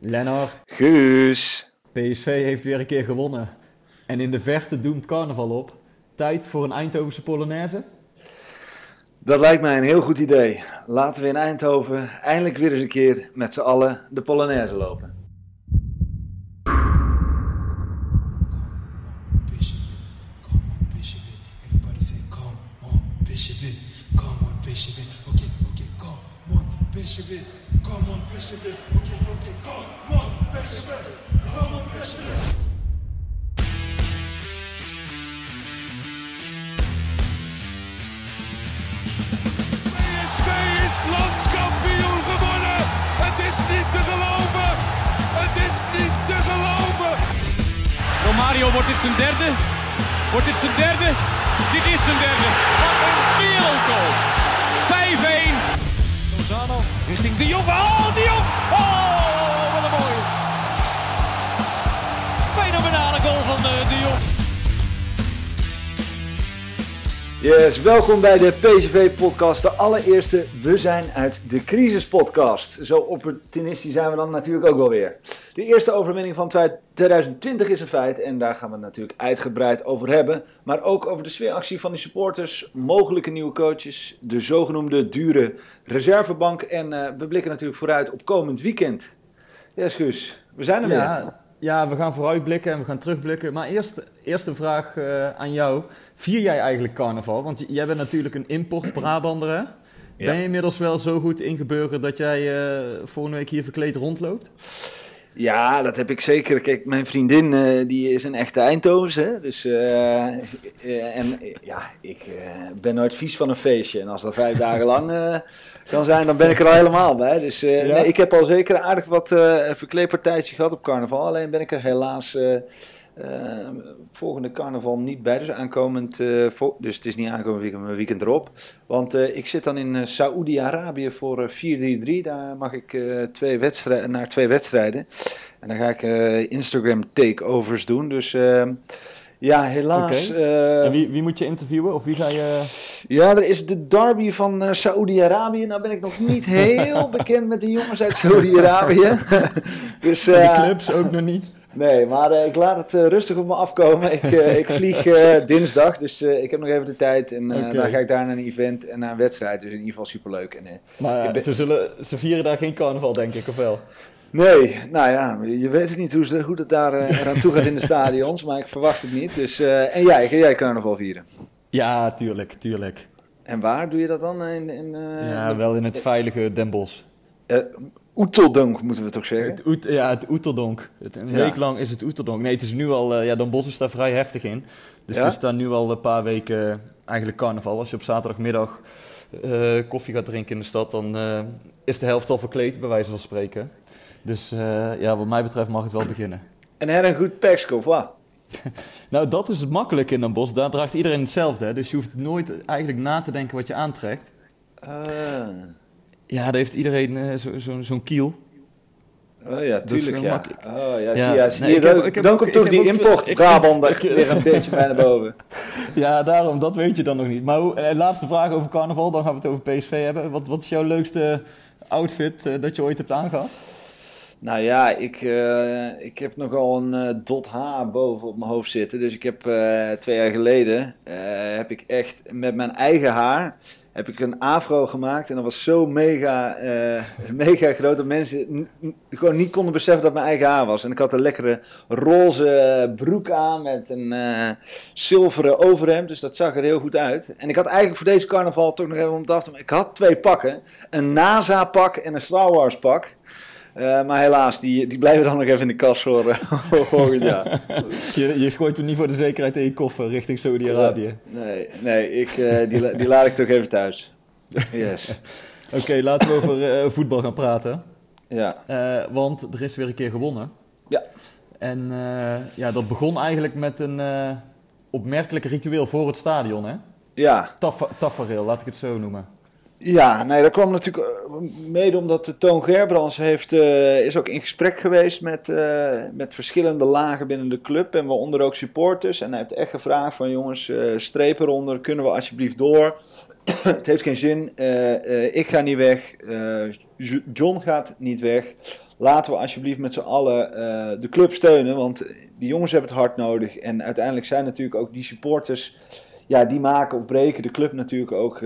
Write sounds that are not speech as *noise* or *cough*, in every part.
Lennart, Guus. PSV heeft weer een keer gewonnen. En in de verte doemt carnaval op. Tijd voor een Eindhovense Polonaise? Dat lijkt mij een heel goed idee. Laten we in Eindhoven eindelijk weer eens een keer met z'n allen de Polonaise lopen. Romario, wordt dit zijn derde? Wordt dit zijn derde? Dit is zijn derde. Wat een wereldgoal. 5-1. Lozano richting De Jong. Oh, De Jong! Oh, wat een mooie. Fenomenale goal van eh, De Jong. Yes, welkom bij de PCV-podcast, de allereerste We zijn uit de crisis-podcast. Zo opportunistisch zijn we dan natuurlijk ook wel weer. De eerste overwinning van 2020 is een feit en daar gaan we het natuurlijk uitgebreid over hebben. Maar ook over de sfeeractie van de supporters, mogelijke nieuwe coaches, de zogenoemde dure reservebank. En eh, we blikken natuurlijk vooruit op komend weekend. Yes, Guus, we zijn er weer. Ja, ja, we gaan vooruitblikken en we gaan terugblikken. Maar eerst, eerst een vraag eh, aan jou. Vier jij eigenlijk carnaval? Want jij bent natuurlijk een import-Brabander, hè? Ben je inmiddels wel zo goed ingeburgerd dat jij eh, volgende week hier verkleed rondloopt? Ja, dat heb ik zeker. Kijk, mijn vriendin eh, die is een echte Eindhovense. hè. Dus, eh, en ja, ik ben nooit vies van een feestje. En als dat vijf dagen lang kan zijn, dan ben ik er al helemaal bij. Dus Ja? nee, ik heb al zeker aardig wat verkleedpartijtjes gehad op carnaval. Alleen ben ik er helaas eh, volgende carnaval niet bij. Dus aankomend, eh, dus het is niet aankomend weekend, maar weekend erop. Want eh, ik zit dan in Saoedi-Arabië voor eh, 4-3-3. Daar mag ik twee wedstrijden, naar twee wedstrijden. En dan ga ik Instagram takeovers doen. Dus eh, ja, helaas. En wie, wie moet je interviewen? Of wie ga je... ja, er is de derby van Saoedi-Arabië. Nou ben ik nog niet *laughs* heel bekend met de jongens uit Saoedi-Arabië. *laughs* *laughs* dus, De eh, clubs ook nog niet? Nee, maar eh, ik laat het eh, rustig op me afkomen. Ik, eh, ik vlieg *laughs* dinsdag, dus ik heb nog even de tijd. En dan ga ik daar naar een event en naar een wedstrijd. Dus in ieder geval superleuk. En, Maar ben- ze, zullen, ze vieren daar geen carnaval, denk ik, of wel? Nee, nou ja, je weet het niet hoe, ze, hoe het daar eraan toe gaat in de stadions. Maar ik verwacht het niet. Dus, en jij, ga jij carnaval vieren? Ja, tuurlijk, tuurlijk. En waar doe je dat dan? In, in, Ja, wel in het veilige Den Bosch. Oeteldonk moeten we toch zeggen? Het oet, ja, het Oeteldonk. Het, een Ja. week lang is het Oeteldonk. Nee, het is nu al... eh, ja, Den Bosch is daar vrij heftig in. Dus Ja? er staat nu al een paar weken eh, eigenlijk carnaval. Als je op zaterdagmiddag eh, koffie gaat drinken in de stad... dan is de helft al verkleed, bij wijze van spreken. Dus ja, wat mij betreft mag het wel beginnen. *clicks tongue* En her een goed of wat? *laughs* Nou, dat is het makkelijk in Den Bosch. Daar draagt iedereen hetzelfde. Hè? Dus je hoeft nooit eigenlijk na te denken wat je aantrekt. Ja, daar heeft iedereen eh, zo- zo- zo'n kiel. Oh ja, tuurlijk wel ja. makkelijk. Oh ja, Ja, zie, ja, zie nee, je, ik heb- dan, ik heb dan ook- komt toch die import *laughs* ik- *laughs* weer een beetje bij naar boven. *laughs* Ja, daarom, dat weet je dan nog niet. Maar hoe, eh, laatste vraag over carnaval, dan gaan we het over PSV hebben. Wat, wat is jouw leukste outfit eh, dat je ooit hebt aangehad? Nou ja, ik, ik heb nogal een dot haar boven op mijn hoofd zitten. Dus ik heb twee jaar geleden, heb ik echt met mijn eigen haar, heb ik een afro gemaakt. En dat was zo mega, eh, *laughs* mega groot dat mensen gewoon niet konden beseffen dat mijn eigen haar was. En ik had een lekkere roze broek aan met een eh, zilveren overhemd. Dus dat zag er heel goed uit. En ik had eigenlijk voor deze carnaval toch nog even om te Ik had twee pakken. Een NASA pak en een Star Wars Eh, maar helaas, die, die blijven dan nog even in de kast voor eh, *laughs* volgend jaar. *laughs* Je, je gooit hem niet voor de zekerheid in je koffer richting Saudi-Arabië. Nee, nee ik, eh, die, die laat ik toch even thuis. Yes. *laughs* Oké, laten we over voetbal gaan praten. Ja. Want er is weer een keer gewonnen. Ja. En ja, dat begon eigenlijk met een opmerkelijk ritueel voor het stadion, hè? Ja, Taf tafereel, laat ik het zo noemen. Ja, nee, dat kwam natuurlijk eh, mede omdat de Toon Gerbrands heeft, eh, is ook in gesprek geweest met, eh, met verschillende lagen binnen de club. En waaronder ook supporters. En hij heeft echt gevraagd van jongens, eh streep eronder, kunnen we alsjeblieft door? *coughs* Het heeft geen zin, ik ga niet weg, John gaat niet weg. Laten we alsjeblieft met z'n allen de club steunen, want die jongens hebben het hard nodig. En uiteindelijk zijn natuurlijk ook die supporters, ja, die maken of breken de club natuurlijk ook...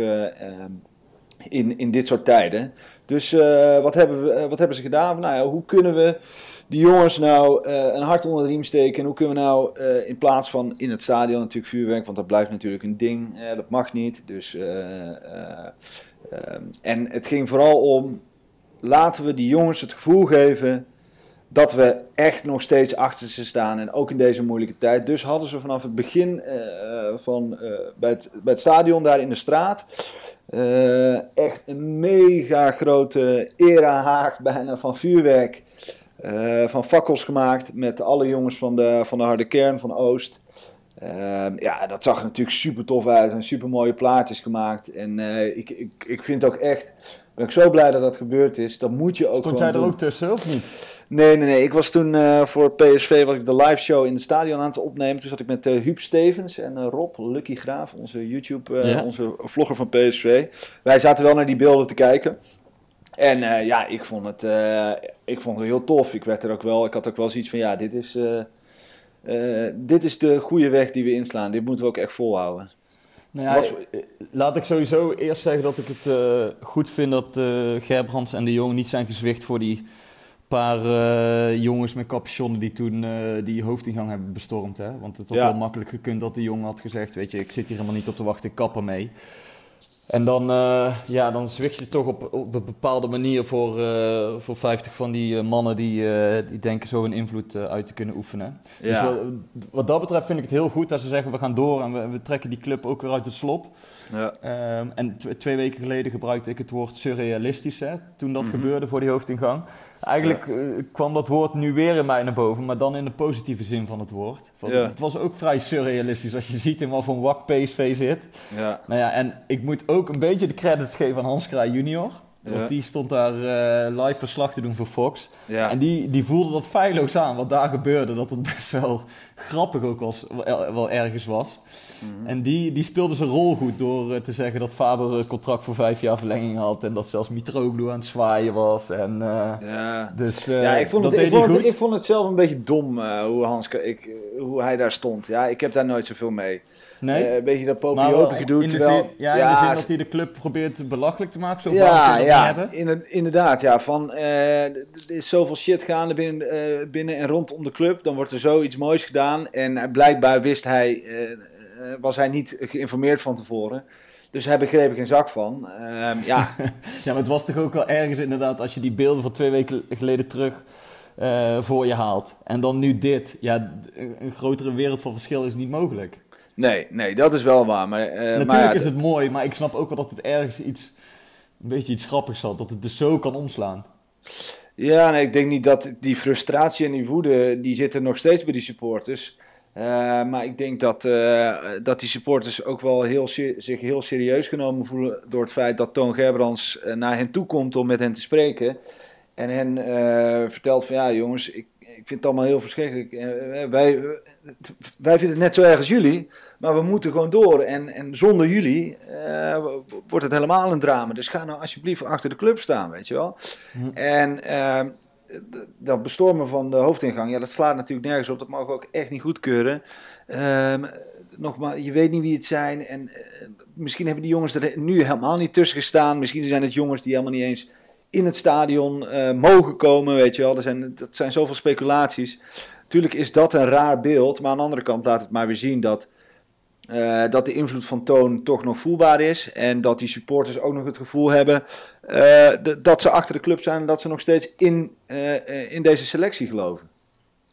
in, in dit soort tijden. Dus eh, wat, hebben we, eh, wat hebben ze gedaan? Nou ja, hoe kunnen we die jongens nou eh, een hart onder de riem steken? En hoe kunnen we nou in plaats van in het stadion natuurlijk vuurwerk, want dat blijft natuurlijk een ding, dat mag niet. Dus, en het ging vooral om, laten we die jongens het gevoel geven dat we echt nog steeds achter ze staan. En ook in deze moeilijke tijd. Dus hadden ze vanaf het begin van, bij, het, bij het stadion daar in de straat... eh, echt een mega grote era-haag bijna van vuurwerk. eh, van fakkels gemaakt met alle jongens van de, van de harde kern van Oost. Ehm, ja, dat zag er natuurlijk super tof uit en super mooie plaatjes gemaakt. En eh, ik, ik, ik vind ook echt, ben ik zo blij dat dat gebeurd is. Dat moet je ook Stond gewoon jij er doen. ook tussen, of niet? Nee, nee, nee. Ik was toen eh, voor PSV was ik de live show in het stadion aan het opnemen. Toen zat ik met eh Huub Stevens en eh, Rob Lucky Graaf, onze YouTube, Ja. onze vlogger van PSV. Wij zaten wel naar die beelden te kijken. En ja, ik vond, het, ik vond het heel tof. Ik werd er ook wel, ik had ook wel zoiets van, ja, dit is, dit is de goede weg die we inslaan. Dit moeten we ook echt volhouden. Nou ja, laat ik sowieso eerst zeggen dat ik het goed vind dat Gerbrands en de jongen niet zijn gezwicht voor die paar eh, jongens met capuchonnen die toen eh, die hoofdingang hebben bestormd. Hè? Want het had Ja. wel makkelijk gekund dat de jongen had gezegd, weet je, ik zit hier helemaal niet op te wachten, ik kap ermee. En dan, eh, ja, dan zwicht je toch op, op een bepaalde manier voor, voor 50 van die mannen die, die denken zo een invloed uit te kunnen oefenen. Dus Ja. wat, wat dat betreft vind ik het heel goed dat ze zeggen we gaan door en we, we trekken die club ook weer uit de slop. Ja. Ehm, en tw- twee weken geleden gebruikte ik het woord surrealistisch hè, toen Mhm. dat gebeurde voor die hoofdingang. Eigenlijk eh, kwam dat woord nu weer in mij naar boven, maar dan in de positieve zin van het woord. Van, Ja. Het was ook vrij surrealistisch als je ziet in wat voor een wak PSV zit. Ja. Nou ja, en ik moet ook een beetje de credits geven aan Hans Kraaij junior. Ja. Want die stond daar eh, live verslag te doen voor Fox. Ja. En die, die voelde dat feilloos aan, wat daar gebeurde. Dat het best wel grappig ook was, wel, wel ergens was. Mhm. En die, die speelde zijn rol goed door eh, te zeggen dat Faber een contract voor vijf jaar verlenging had. En dat zelfs Mitroglou aan het zwaaien was. En, eh, ja. dus eh, Ja, ik vond, het, ik, vond het, ik vond het zelf een beetje dom eh, hoe, Hans, ik, eh, hoe hij daar stond. Ja, ik heb daar nooit zoveel mee. Nee, Eh, een beetje dat maar popie wel open gedoe. in de, terwijl, zin, ja, in de zin dat hij de club probeert belachelijk te maken. Zo ja, ja, inderdaad. Ja, van, eh, er is zoveel shit gaande binnen, eh, binnen en rondom de club. Dan wordt er zoiets moois gedaan. En blijkbaar wist hij, was hij niet geïnformeerd van tevoren. Dus hij begreep er geen zak van. Ehm, ja, *laughs* Ja, maar het was toch ook wel ergens inderdaad als je die beelden van twee weken geleden terug voor je haalt. En dan nu dit. Ja, een grotere wereld van verschil is niet mogelijk. Nee, nee, dat is wel waar. Maar, eh, Natuurlijk maar ja, is het mooi, maar ik snap ook wel dat het ergens iets, een beetje iets grappigs had. Dat het dus zo kan omslaan. Ja, nee, ik denk niet dat die frustratie en die woede, die zitten nog steeds bij die supporters. Eh, maar ik denk dat, eh, dat die supporters ook wel heel, zich heel serieus genomen voelen door het feit dat Toon Gerbrands naar hen toe komt om met hen te spreken. En hen vertelt van ja jongens, ik, ik vind het allemaal heel verschrikkelijk. Eh, wij, wij vinden het net zo erg als jullie, maar we moeten gewoon door. En, en zonder jullie eh, wordt het helemaal een drama. Dus ga nou alsjeblieft achter de club staan, weet je wel. En ehm, dat bestormen van de hoofdingang, ja, dat slaat natuurlijk nergens op. Dat mogen we ook echt niet goedkeuren. Ehm nogmaals, je weet niet wie het zijn. En eh, misschien hebben die jongens er nu helemaal niet tussen gestaan. Misschien zijn het jongens die helemaal niet eens in het stadion eh, mogen komen, weet je wel. Er zijn, dat zijn zoveel speculaties. Tuurlijk is dat een raar beeld, maar aan de andere kant laat het maar weer zien dat, eh, dat de invloed van Toon toch nog voelbaar is. En dat die supporters ook nog het gevoel hebben eh, dat ze achter de club zijn en dat ze nog steeds in, in deze selectie geloven.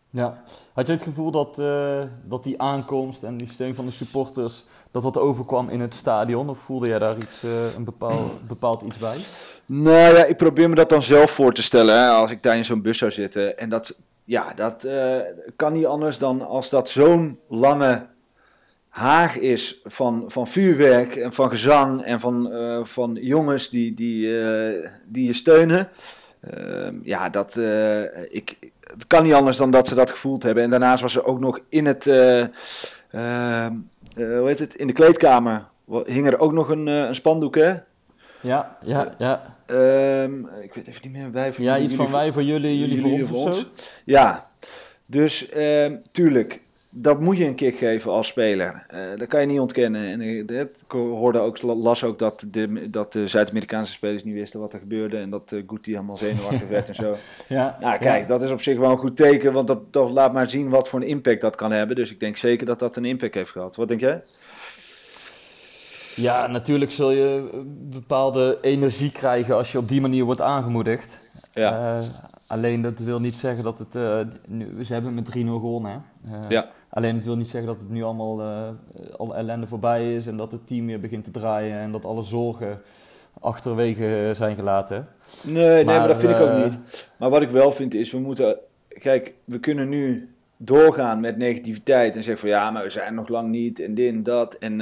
Ja. Had je het gevoel dat, eh, dat die aankomst en die steun van de supporters, dat dat overkwam in het stadion? Of voelde jij daar iets, eh, een bepaald, *clears throat* bepaald iets bij? Nou ja, ik probeer me dat dan zelf voor te stellen hè, als ik daar in zo'n bus zou zitten. En dat, ja, dat eh, kan niet anders dan als dat zo'n lange haag is van, van vuurwerk en van gezang en van, van jongens die, die, die je steunen. Ehm, ja, dat, ik, het kan niet anders dan dat ze dat gevoeld hebben. En daarnaast was er ook nog in het, eh, ehm, eh, hoe heet het, in de kleedkamer hing er ook nog een, eh, een spandoek, hè? Ja, ja, ja. Ehm, ik weet even niet meer, wij voor Ja, iets van wij voor jullie, jullie, voor ons. Ja, dus ehm, tuurlijk, dat moet je een kick geven als speler. Eh, dat kan je niet ontkennen. En eh, dat- ik hoorde ook, las ook dat de, dat de Zuid-Amerikaanse spelers niet wisten wat er gebeurde. En dat uh, Guti helemaal zenuwachtig werd en zo. *laughs* Ja, Nou, kijk, ja. dat is op zich wel een goed teken. Want dat, dat laat maar zien wat voor een impact dat kan hebben. Dus ik denk zeker dat dat een impact heeft gehad. Wat denk jij? Ja, natuurlijk zul je bepaalde energie krijgen als je op die manier wordt aangemoedigd. Ja. Eh, alleen dat wil niet zeggen dat het. eh, nu, ze hebben met 3-0 gewonnen. Hè? Eh, Ja. Alleen het wil niet zeggen dat het nu allemaal alle ellende voorbij is en dat het team weer begint te draaien en dat alle zorgen achterwege zijn gelaten. Nee, nee maar, Maar, dat vind ik ook niet. Maar wat ik wel vind is, we moeten... Kijk, we kunnen nu doorgaan met negativiteit en zeggen van... Ja, maar we zijn nog lang niet en dit en dat. En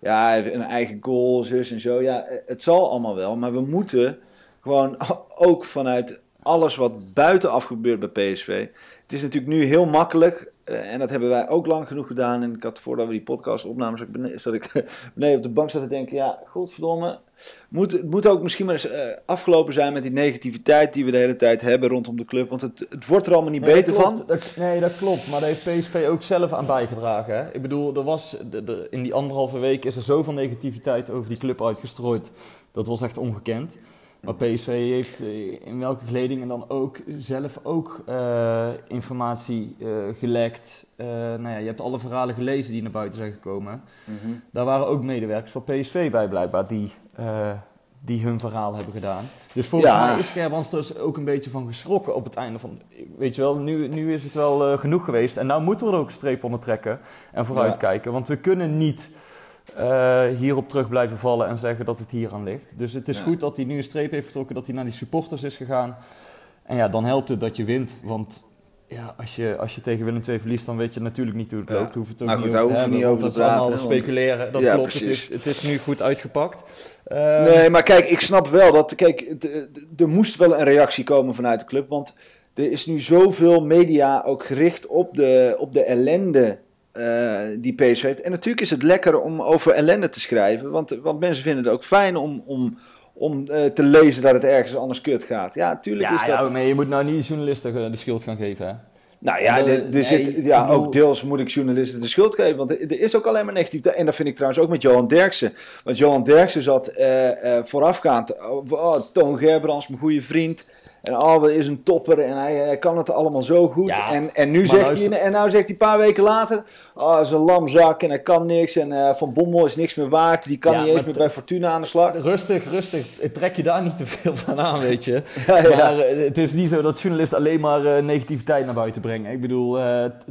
ja, een eigen goal, zus en zo. Ja, het zal allemaal wel. Maar we moeten gewoon *laughs* ook vanuit alles wat buitenaf gebeurt bij PSV... Het is natuurlijk nu heel makkelijk... eh, en dat hebben wij ook lang genoeg gedaan. En ik had voordat we die podcast opnamen, zat ik bene- *laughs* zat ik *laughs* beneden op de bank zat te denken... Ja, godverdomme, moet, het moet ook misschien maar eens eh, afgelopen zijn met die negativiteit die we de hele tijd hebben rondom de club. Want het, het wordt er allemaal niet Nee, beter klopt. van. Dat- nee, dat klopt. Maar daar heeft PSV ook zelf aan bijgedragen. Hè? Ik bedoel, er was, in die anderhalve week is er zoveel negativiteit over die club uitgestrooid. Dat was echt ongekend. Maar PSV heeft eh, in welke geledingen dan ook zelf ook eh, informatie eh, gelekt. Eh, nou ja, je hebt alle verhalen gelezen die naar buiten zijn gekomen. Daar waren ook medewerkers van PSV bij blijkbaar die, die hun verhaal hebben gedaan. Dus volgens Ja. mij is Gerbrands er dus ook een beetje van geschrokken op het einde van... Weet je wel, nu, nu is het wel genoeg geweest. En nou moeten we er ook een streep onder trekken en vooruitkijken. Want we kunnen niet eh, hierop terug blijven vallen en zeggen dat het hier aan ligt. Dus het is Ja. goed dat hij nu een streep heeft getrokken, dat hij naar die supporters is gegaan. En ja, dan helpt het dat je wint. Want ja, als je, als je tegen Willem II verliest, dan weet je natuurlijk niet hoe het Ja. loopt. Hoef het ook Maar niet goed, over daar te hoeven we niet over te allemaal want- speculeren. Dat Ja, klopt, het is, het is nu goed uitgepakt. Eh, Nee, maar kijk, ik snap wel dat. Kijk, eh, er moest wel een reactie komen vanuit de club. Want er is nu zoveel media ook gericht op de, op de ellende eh, die PSV heeft. En natuurlijk is het lekker om over ellende te schrijven. Want, want mensen vinden het ook fijn om, om, om eh, te lezen dat het ergens anders kut gaat. Ja, tuurlijk Ja, is dat. ja, maar je moet nou niet journalisten de schuld gaan geven. Hè? Nou ja, Eh, er, nee, zit, ja ook deels moet ik journalisten de schuld geven. Want er, er is ook alleen maar negativiteit. En dat vind ik trouwens ook met Johan Derksen. Want Johan Derksen zat eh, eh, voorafgaand. Oh, oh, Toon Gerbrands, mijn goede vriend. En Alwe is een topper en hij, hij kan het allemaal zo goed. Ja, en, en, nu zegt luister- hij, en nou zegt hij een paar weken later... Oh, is een lamzak en hij kan niks. En eh, Van Bommel is niks meer waard. Die kan Ja, niet eens meer bij Fortuna aan de slag. Rustig, rustig. Trek je daar niet te veel van aan, weet je. *laughs* Ja, ja. Maar eh, het is niet zo dat journalisten alleen maar eh, negativiteit naar buiten brengen. Ik bedoel,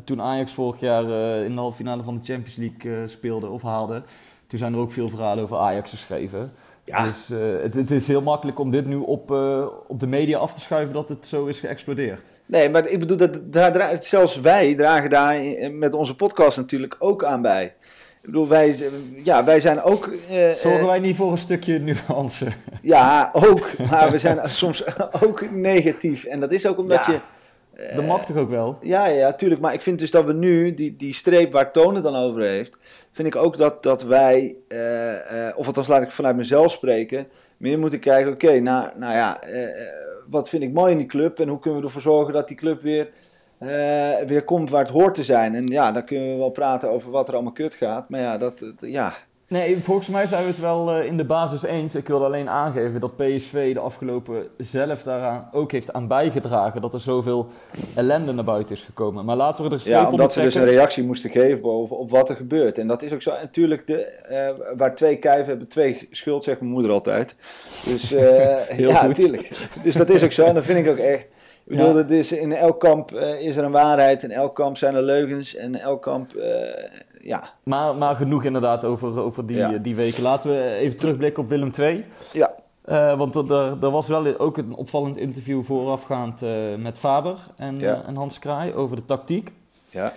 toen Ajax vorig jaar in de halve finale van de Champions League speelde of haalde... toen zijn er ook veel verhalen over Ajax geschreven. Ja. Dus eh, het, het is heel makkelijk om dit nu op, eh, op de media af te schuiven dat het zo is geëxplodeerd. Nee, maar ik bedoel, dat, daar, zelfs wij dragen daar met onze podcast natuurlijk ook aan bij. Ik bedoel, wij, ja, wij zijn ook... eh, Zorgen wij niet voor een stukje nuance? *laughs* Ja, ook. Maar we zijn soms ook negatief. En dat is ook omdat Ja. je... dat mag toch ook wel? Ja, ja, tuurlijk. Maar ik vind dus dat we nu, die, die streep waar Toon het dan over heeft... vind ik ook dat, dat wij, eh, eh, of althans laat ik vanuit mezelf spreken... meer moeten kijken, oké, nou, nou ja, eh, wat vind ik mooi in die club... en hoe kunnen we ervoor zorgen dat die club weer, weer komt waar het hoort te zijn. En ja, dan kunnen we wel praten over wat er allemaal kut gaat. Maar ja, dat- ja, Nee, volgens mij zijn we het wel eh, in de basis eens. Ik wilde alleen aangeven dat PSV de afgelopen zelf daaraan ook heeft aan bijgedragen dat er zoveel ellende naar buiten is gekomen. Maar laten we er streep Ja, omdat ze dus een reactie moesten geven op, op wat er gebeurt. En dat is ook zo. Natuurlijk, de, eh, waar twee kijven hebben twee schuld, zegt mijn moeder altijd. Dus *laughs* *laughs* Heel ja, goed. natuurlijk. Dus dat is ook zo. En dat vind ik ook echt. Ik bedoel, Ja. is, in elk kamp is er een waarheid, in elk kamp zijn er leugens en elk kamp, ja. Maar, maar genoeg inderdaad over, over die, Ja. die weken. Laten we even terugblikken op Willem II. Ja, Eh, want er, er, er was wel ook een opvallend interview voorafgaand eh, met Faber en, Ja. eh, en Hans Kraai over de tactiek. ja.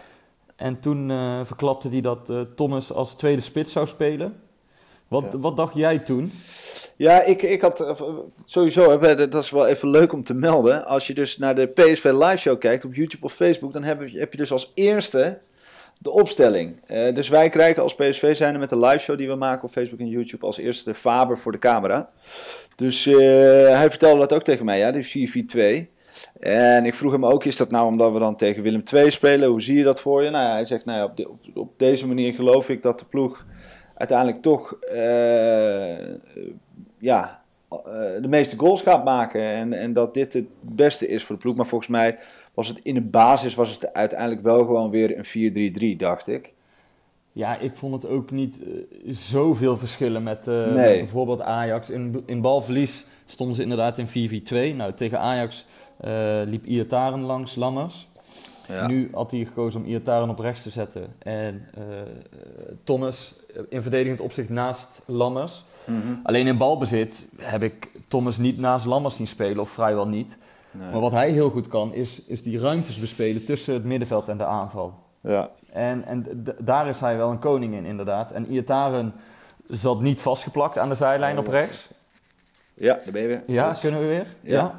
En toen verklapte hij dat Thomas als tweede spits zou spelen. Wat, Ja. wat dacht jij toen? Ja, ik, ik had sowieso, dat is wel even leuk om te melden. Als je dus naar de PSV live show kijkt op YouTube of Facebook, dan heb je, heb je dus als eerste de opstelling. Eh, dus wij krijgen als PSV zijn met de live show die we maken op Facebook en YouTube als eerste Faber voor de camera. Dus eh, hij vertelde dat ook tegen mij, ja, die 4-4-2. En ik vroeg hem ook, is dat nou omdat we dan tegen Willem II spelen? Hoe zie je dat voor je? Nou ja, hij zegt, nou ja, op, op, deze manier geloof ik dat de ploeg uiteindelijk toch eh, ja, de meeste goals gaat maken. En, en dat dit het beste is voor de ploeg. Maar volgens mij was het in de basis was het uiteindelijk wel gewoon weer een 4-3-3, dacht ik. Ja, ik vond het ook niet eh, zoveel verschillen met, eh, met bijvoorbeeld Ajax. In, in balverlies stonden ze inderdaad in 4-4-2. Nou, tegen Ajax eh, liep Iataren langs Lammers. Ja. Nu had hij gekozen om Iataren op rechts te zetten. En Thomas in verdedigend opzicht naast Lammers. Mhm. Alleen in balbezit heb ik Thomas niet naast Lammers zien spelen, of vrijwel niet. Nee. Maar wat hij heel goed kan, is, is die ruimtes bespelen tussen het middenveld en de aanval. Ja. En, en daar is hij wel een koning in, inderdaad. En Iataren zat niet vastgeplakt aan de zijlijn op rechts. ja, daar ben je weer. Ja, Dus- kunnen we weer? Ja.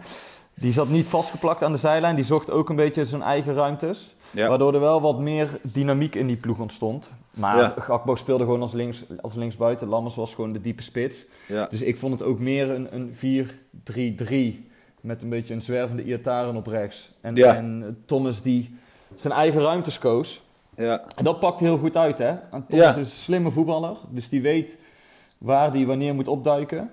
Die zat niet vastgeplakt aan de zijlijn. Die zocht ook een beetje zijn eigen ruimtes. Ja. Waardoor er wel wat meer dynamiek in die ploeg ontstond. Maar Ja. Gakpo speelde gewoon als, links, als linksbuiten. Lammers was gewoon de diepe spits. Ja. Dus ik vond het ook meer een, een 4-3-3. Met een beetje een zwervende Iataren op rechts. En, Ja. en Thomas die zijn eigen ruimtes koos. ja. En dat pakt heel goed uit, hè? En Thomas Ja. is een slimme voetballer, dus die weet waar hij wanneer moet opduiken.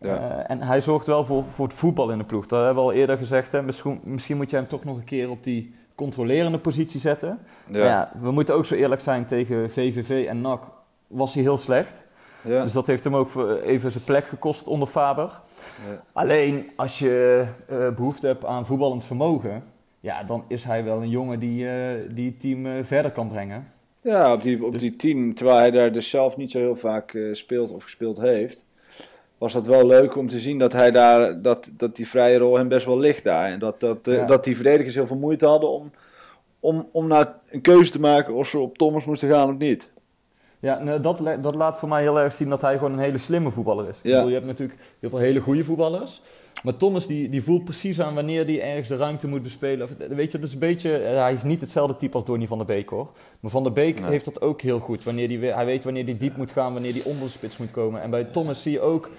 Ja. Eh, en hij zorgt wel voor, voor het voetbal in de ploeg. Dat hebben we al eerder gezegd. Hè? Misschien, misschien moet je hem toch nog een keer op die controlerende positie zetten. Ja, we moeten ook zo eerlijk zijn tegen VVV en NAC. Was hij heel slecht. Ja. Dus dat heeft hem ook even zijn plek gekost onder Faber. Ja. Alleen als je eh, behoefte hebt aan voetballend vermogen, ja, dan is hij wel een jongen die, eh, die het team eh, verder kan brengen. Ja, op die, Dus- op die tien, terwijl hij daar dus zelf niet zo heel vaak speelt of gespeeld heeft, was dat wel leuk om te zien dat hij daar, dat, dat die vrije rol hem best wel ligt daar. En dat, dat, Ja. dat die verdedigers heel veel moeite hadden om, om, om nou een keuze te maken of ze op Thomas moesten gaan of niet. Ja, nou, dat, dat laat voor mij heel erg zien dat hij gewoon een hele slimme voetballer is. Ik bedoel, je hebt natuurlijk heel veel hele goede voetballers. Maar Thomas die, die voelt precies aan wanneer hij ergens de ruimte moet bespelen. Of, weet je, dat is een beetje, eh, hij is niet hetzelfde type als Donny van der Beek hoor. Maar Van der Beek Nee. heeft dat ook heel goed. Wanneer die, hij weet wanneer hij diep moet gaan, wanneer hij onder de spits moet komen. En bij Thomas zie je ook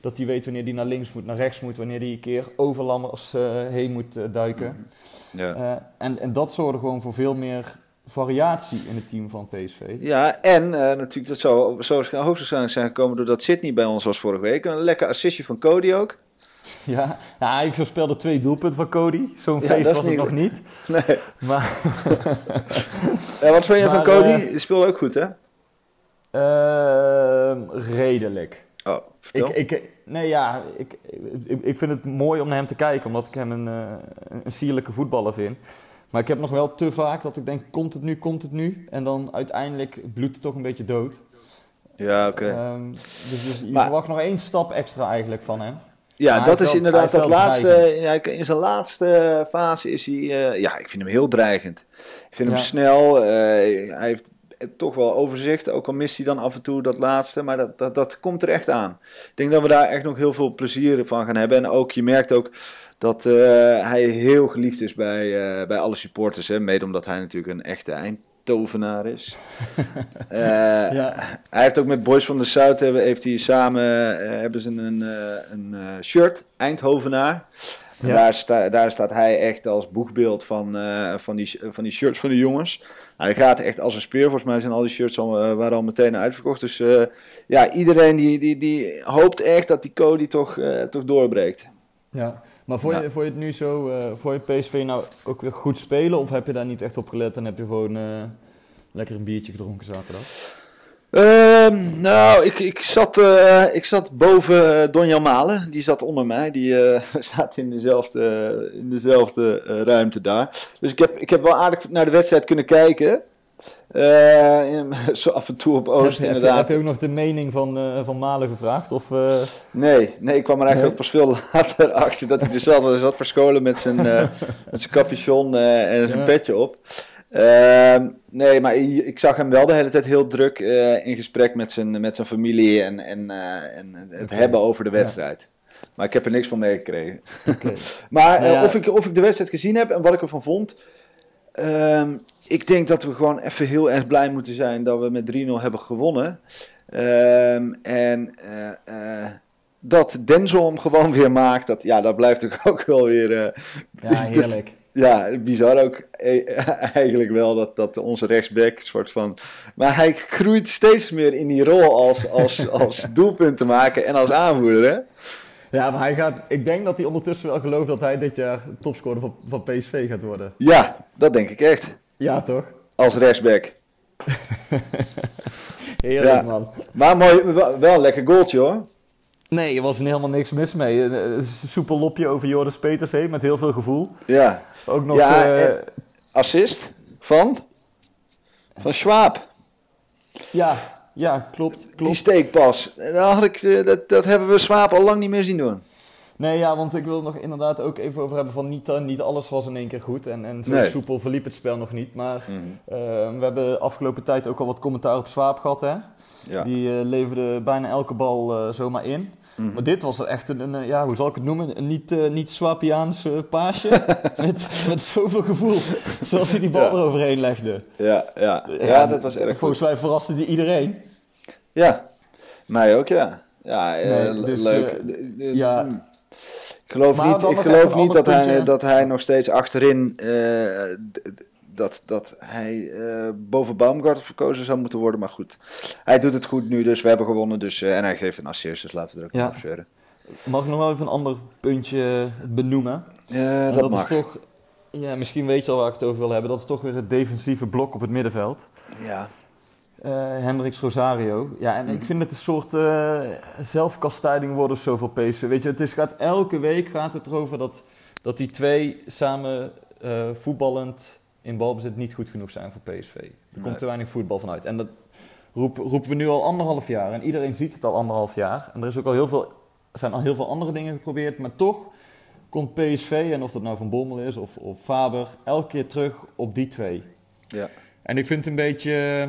dat hij weet wanneer hij naar links moet, naar rechts moet. Wanneer hij een keer over Lammers eh, heen moet eh, duiken. Ja. En, en dat zorgde gewoon voor veel meer variatie in het team van PSV. Ja, en eh, natuurlijk, dat zou, zou hoogstwaarschijnlijk zijn gekomen doordat Sydney bij ons was vorige week. Een lekker assistje van Cody ook. *laughs* Ja, ja hij verspeelde twee doelpunten van Cody. Zo'n Ja, feest was het niet nog niet. *laughs* Nee. Maar *laughs* Ja, wat vind je van Cody? Die speelde ook goed, hè? ehm, redelijk. Oh, vertel. Ik, ik, nee, ja, ik, ik, ik vind het mooi om naar hem te kijken, omdat ik hem een, eh, een sierlijke voetballer vind. Maar ik heb nog wel te vaak dat ik denk, komt het nu, komt het nu? En dan uiteindelijk bloedt het toch een beetje dood. ja, oké. Ehm, dus, dus je Maar- verwacht nog één stap extra eigenlijk van hem. Ja, Maar dat is wel- inderdaad dat laatste. Ja, in zijn laatste fase is hij. eh, ja, ik vind hem heel dreigend. Ik vind hem snel. eh, hij heeft toch wel overzicht. Ook al mist hij dan af en toe dat laatste. Maar dat, dat, dat komt er echt aan. Ik denk dat we daar echt nog heel veel plezier van gaan hebben. En ook, je merkt ook dat eh, hij heel geliefd is bij, eh, bij alle supporters. Hè? Mede omdat hij natuurlijk een echte eindtovenaar is. *laughs* Eh, Ja. hij heeft ook met Boys van de Zuid hebben, heeft hij samen hebben ze een, een shirt, Eindhovenaar. Ja. daar, sta, daar staat hij echt als boegbeeld van, van, die, van die shirts van de jongens. Nou, hij gaat echt als een speer. Volgens mij zijn al die shirts al, waren al meteen uitverkocht. Dus ja, iedereen die, die, die hoopt echt dat die Cody toch, toch doorbreekt. Ja, maar vond je, vond je het nu zo, eh vond je PSV nou ook weer goed spelen? Of heb je daar niet echt op gelet en heb je gewoon eh, lekker een biertje gedronken zaterdag? Ehm, nou, ik, ik, zat, eh, ik zat boven uh, Donjan Malen. Die zat onder mij. Die *laughs* uh, zat in dezelfde, in dezelfde ruimte daar. Dus ik heb, ik heb wel aardig naar de wedstrijd kunnen kijken. In, *laughs* zo af en toe op Oost, heb, inderdaad. Heb je, heb je ook nog de mening van, van Malen gevraagd? Of, nee, nee, ik kwam er eigenlijk nee? ook pas veel *laughs* later achter dat hij er zat. Verscholen met zijn, *laughs* met zijn capuchon en zijn ja. petje op. Uh, nee, maar ik zag hem wel de hele tijd heel druk in gesprek met zijn, met zijn familie en, en, en het okay. hebben over de wedstrijd. Ja. Maar ik heb er niks van meegekregen. Okay. maar nou ja. of, ik, of ik de wedstrijd gezien heb en wat ik ervan vond. Um, ik denk dat we gewoon even heel erg blij moeten zijn dat we met 3-0 hebben gewonnen. Um, en uh, dat Denzel hem gewoon weer maakt, dat, ja, dat blijft ook wel weer... ja, *laughs* heerlijk. Ja, bizar ook *laughs* eigenlijk wel dat, dat onze rechtsback soort van... Maar hij groeit steeds meer in die rol als, als, *laughs* als doelpunt te maken en als aanvoerder, hè? Ja, maar hij gaat, ik denk dat hij ondertussen wel gelooft dat hij dit jaar topscorer van, van PSV gaat worden. Ja, dat denk ik echt. Ja, toch? Als rechtsback. *laughs* Heerlijk, ja. man. Maar mooi, wel een lekker goaltje, hoor. Nee, er was helemaal niks mis mee. Een soepel lopje over Joris Peters heen met heel veel gevoel. Ja. Ook nog... Ja, uh, assist van? Van Schwab. Ja, ja, klopt. klopt. Die steekpas. Dan had ik, dat, dat hebben we Schwab al lang niet meer zien doen. Nee, ja, want ik wil nog inderdaad ook even over hebben van niet, niet alles was in één keer goed. En, en zo Nee. soepel verliep het spel nog niet. Maar Mhm. eh, we hebben afgelopen tijd ook al wat commentaar op Swaap gehad, hè. Ja. Die eh, leverde bijna elke bal eh, zomaar in. Mhm. Maar dit was echt een, een, eh, ja, hoe zal ik het noemen? Een niet, eh niet Swapiaans eh, paasje. *laughs* met, met zoveel gevoel. Zoals hij die bal Ja. eroverheen legde. Ja, ja. ja, dat was erg goed. Volgens mij verraste die iedereen. Ja, mij ook, ja. Ja, eh, Nee, dus, leuk. eh, ja. Ik geloof Maar niet, ik geloof niet dat, hij, dat hij nog steeds achterin... eh, dat, dat hij eh, boven Baumgart verkozen zou moeten worden. Maar goed, hij doet het goed nu, dus we hebben gewonnen. Dus, eh, en hij geeft een assist, dus laten we er ook Ja. op zeuren. Mag ik nog wel even een ander puntje benoemen? Ja, dat, dat mag. is toch, ja, misschien weet je al waar ik het over wil hebben. Dat is toch weer het defensieve blok op het middenveld. Ja. Eh Hendricks Rosario. Ja, en ik vind het een soort eh, zelfkastijding worden of zo voor PSV. Weet je, het is, gaat, elke week gaat het erover dat, dat die twee samen eh, voetballend in balbezit niet goed genoeg zijn voor PSV. Er Nee. komt te weinig voetbal vanuit. En dat roep, roepen we nu al anderhalf jaar. En iedereen ziet het al anderhalf jaar. En er is ook al heel veel, zijn al heel veel andere dingen geprobeerd. Maar toch komt PSV, en of dat nou Van Bommel is of, of Faber, elke keer terug op die twee. Ja. En ik vind het een beetje...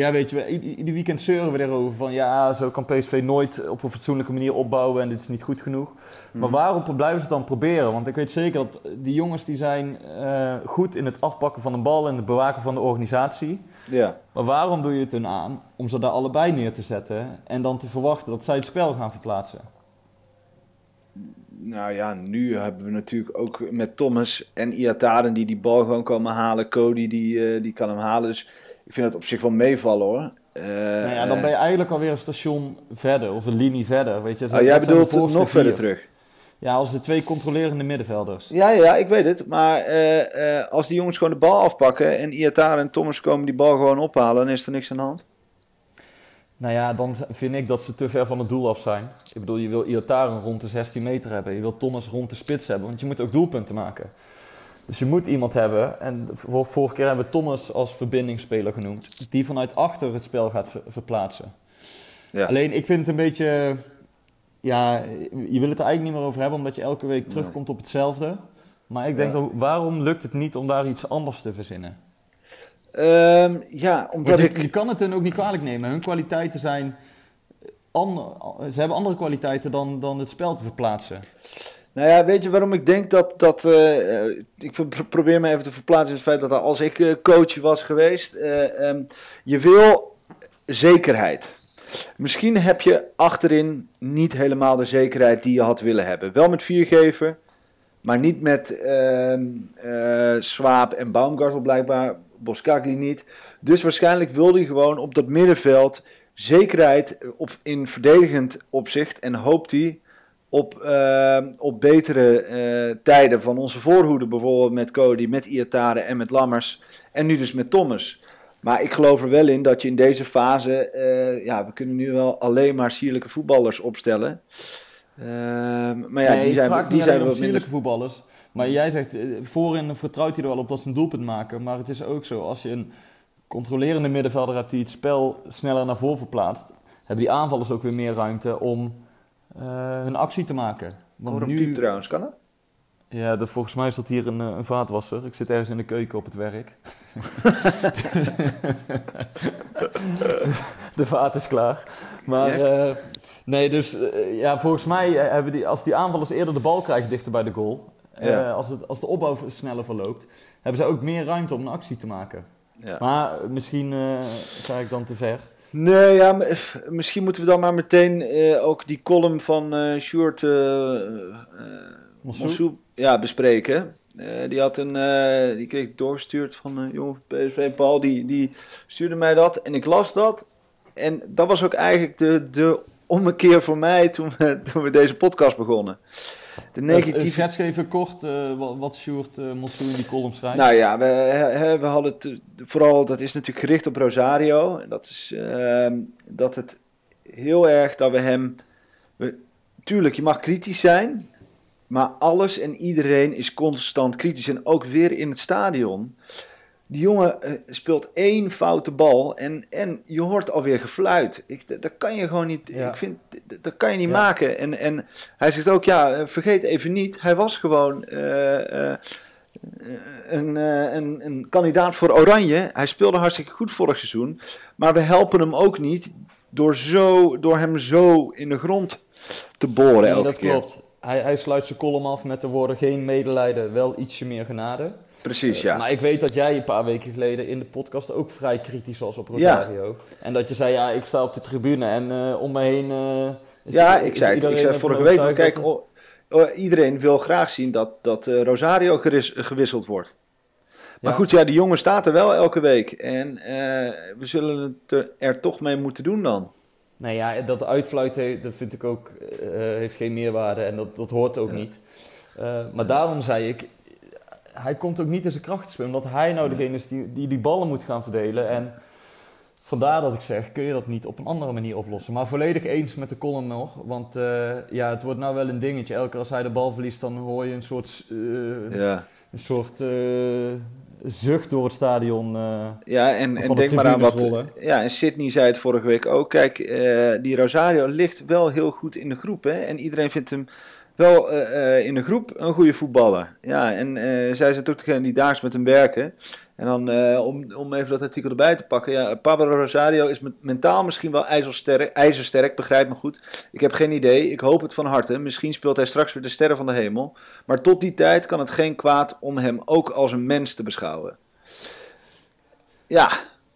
Ja, weet je, ieder weekend zeuren we erover van... Ja, zo kan PSV nooit op een fatsoenlijke manier opbouwen en dit is niet goed genoeg. Maar waarom blijven ze het dan proberen? Want ik weet zeker dat die jongens die zijn eh, goed in het afpakken van de bal... en het bewaken van de organisatie. Ja. Maar waarom doe je het hun aan om ze daar allebei neer te zetten... en dan te verwachten dat zij het spel gaan verplaatsen? Nou ja, nu hebben we natuurlijk ook met Thomas en Iataren die die bal gewoon komen halen. Cody die, eh, die kan hem halen. Dus ik vind het op zich wel meevallen hoor. Eh, nou ja, dan ben je eigenlijk alweer een station verder of een linie verder. Weet je? oh, Dat jij bedoelt nog verder terug. Ja, als de twee controlerende middenvelders. Ja, ja, ik weet het. Maar eh, eh, als die jongens gewoon de bal afpakken en Iataren en Thomas komen die bal gewoon ophalen, dan is er niks aan de hand. Nou ja, dan vind ik dat ze te ver van het doel af zijn. Ik bedoel, je wil Iotaren rond de 16 meter hebben. Je wil Thomas rond de spits hebben, want je moet ook doelpunten maken. Dus je moet iemand hebben, en vor- vorige keer hebben we Thomas als verbindingsspeler genoemd, die vanuit achter het spel gaat ver- verplaatsen. Ja. Alleen, ik vind het een beetje, ja, je wil het er eigenlijk niet meer over hebben, omdat je elke week terugkomt op hetzelfde. Maar ik denk, Ja. dan, waarom lukt het niet om daar iets anders te verzinnen? Ehm, ja, omdat je, ik... je kan het hun ook niet kwalijk nemen. Hun kwaliteiten zijn. ander- ze hebben andere kwaliteiten dan, dan het spel te verplaatsen. Nou ja, weet je waarom ik denk dat... dat eh, eh, ik pro- probeer me even te verplaatsen in het feit dat als ik eh, coach was geweest... eh, ehm, je wil zekerheid. Misschien heb je achterin niet helemaal de zekerheid die je had willen hebben. Wel met viergever, maar niet met eh, Swaap en Baumgartel blijkbaar. Boskakli niet. Dus waarschijnlijk wilde hij gewoon op dat middenveld zekerheid in verdedigend opzicht. En hoopt hij op, ehm, op betere eh, tijden van onze voorhoede. Bijvoorbeeld met Cody, met Iatare en met Lammers. En nu dus met Thomas. Maar ik geloof er wel in dat je in deze fase, eh, ja, we kunnen nu wel alleen maar sierlijke voetballers opstellen. Ehm, maar ja, Nee, die zijn, die zijn om minder. voetballers. Maar jij zegt, eh, voorin vertrouwt hij er wel op dat ze een doelpunt maken. Maar het is ook zo, als je een controlerende middenvelder hebt die het spel sneller naar voren verplaatst, hebben die aanvallers ook weer meer ruimte om hun actie te maken. Want hoor een nu, piep trouwens, kan dat? ja, dat, volgens mij is dat hier een, eh, een vaatwasser. Ik zit ergens in de keuken op het werk. *laughs* de vaat is klaar. Maar eh, nee, dus eh, ja, volgens mij eh, hebben die, als die aanvallers eerder de bal krijgen dichter bij de goal, eh, als, het, als de opbouw sneller verloopt, hebben ze ook meer ruimte om een actie te maken. Ja. Maar eh, misschien eh ga ik dan te ver. Nee, ja, misschien moeten we dan maar meteen eh, ook die column van eh Sjoerd? Mossou, ja, bespreken. Die, had een, die kreeg ik doorgestuurd van een jongen van PSV, Paul, die, die stuurde mij dat en ik las dat. En dat was ook eigenlijk de, de ommekeer voor mij toen we, *laughs* toen we deze podcast begonnen. De Uh, negatieve schets even kort eh, wat, Sjoerd uh, in die column schrijft. Nou ja, we, hè, we hadden het vooral, dat is natuurlijk gericht op Rosario. En Dat is ehm, dat het heel erg dat we hem. We, tuurlijk, je mag kritisch zijn. Maar alles en iedereen is constant kritisch. En ook weer in het stadion. Die jongen eh, speelt één foute bal en, en je hoort alweer gefluit. Ik, dat, kan je gewoon niet. Ja. Ik vind, dat, kan je niet Ja. maken. En, en hij zegt ook, ja, eh, vergeet even niet, hij was gewoon eh, een, een, een kandidaat voor Oranje. Hij speelde hartstikke goed vorig seizoen. Maar we helpen hem ook niet door, zo, door hem zo in de grond te boren Nee, elke dat keer. klopt. Hij, hij sluit zijn column af met de woorden geen medelijden, wel ietsje meer genade. Precies, ja. Maar ik weet dat jij een paar weken geleden in de podcast ook vrij kritisch was op Rosario. En dat je zei, ja, ik sta op de tribune en eh, om me heen... eh, Ja, ik zei het. Ik zei vorige week kijk, iedereen wil graag zien dat, dat eh, Rosario geris- gewisseld wordt. Maar Ja. goed, ja, die jongen staat er wel elke week. En eh, we zullen het er, toch mee moeten doen dan. Nee, ja, dat uitfluiten, dat vind ik ook, eh, heeft geen meerwaarde en dat, dat hoort ook niet. Eh, maar daarom zei ik, hij komt ook niet in zijn kracht te spelen, omdat hij nou degene is die, die die ballen moet gaan verdelen. En vandaar dat ik zeg, kun je dat niet op een andere manier oplossen. Maar volledig eens met de column nog, want eh, ja, het wordt nou wel een dingetje. Elke keer als hij de bal verliest, dan hoor je een soort, eh, Ja, een soort eh, zucht door het stadion. ja en, en denk maar aan wat... Ja, en Sydney zei het vorige week ook. Kijk, die Rosario ligt wel heel goed in de groep. Hè? En iedereen vindt hem wel eh, eh, in de groep een goede voetballer. Ja, en eh, zij zijn ook degene die daags met hem werken. En dan, om, om even dat artikel erbij te pakken. Ja, Pablo Rosario is mentaal misschien wel ijzersterk, ijzersterk, begrijp me goed. Ik heb geen idee, ik hoop het van harte. Misschien speelt hij straks weer de sterren van de hemel. Maar tot die tijd kan het geen kwaad om hem ook als een mens te beschouwen. Ja,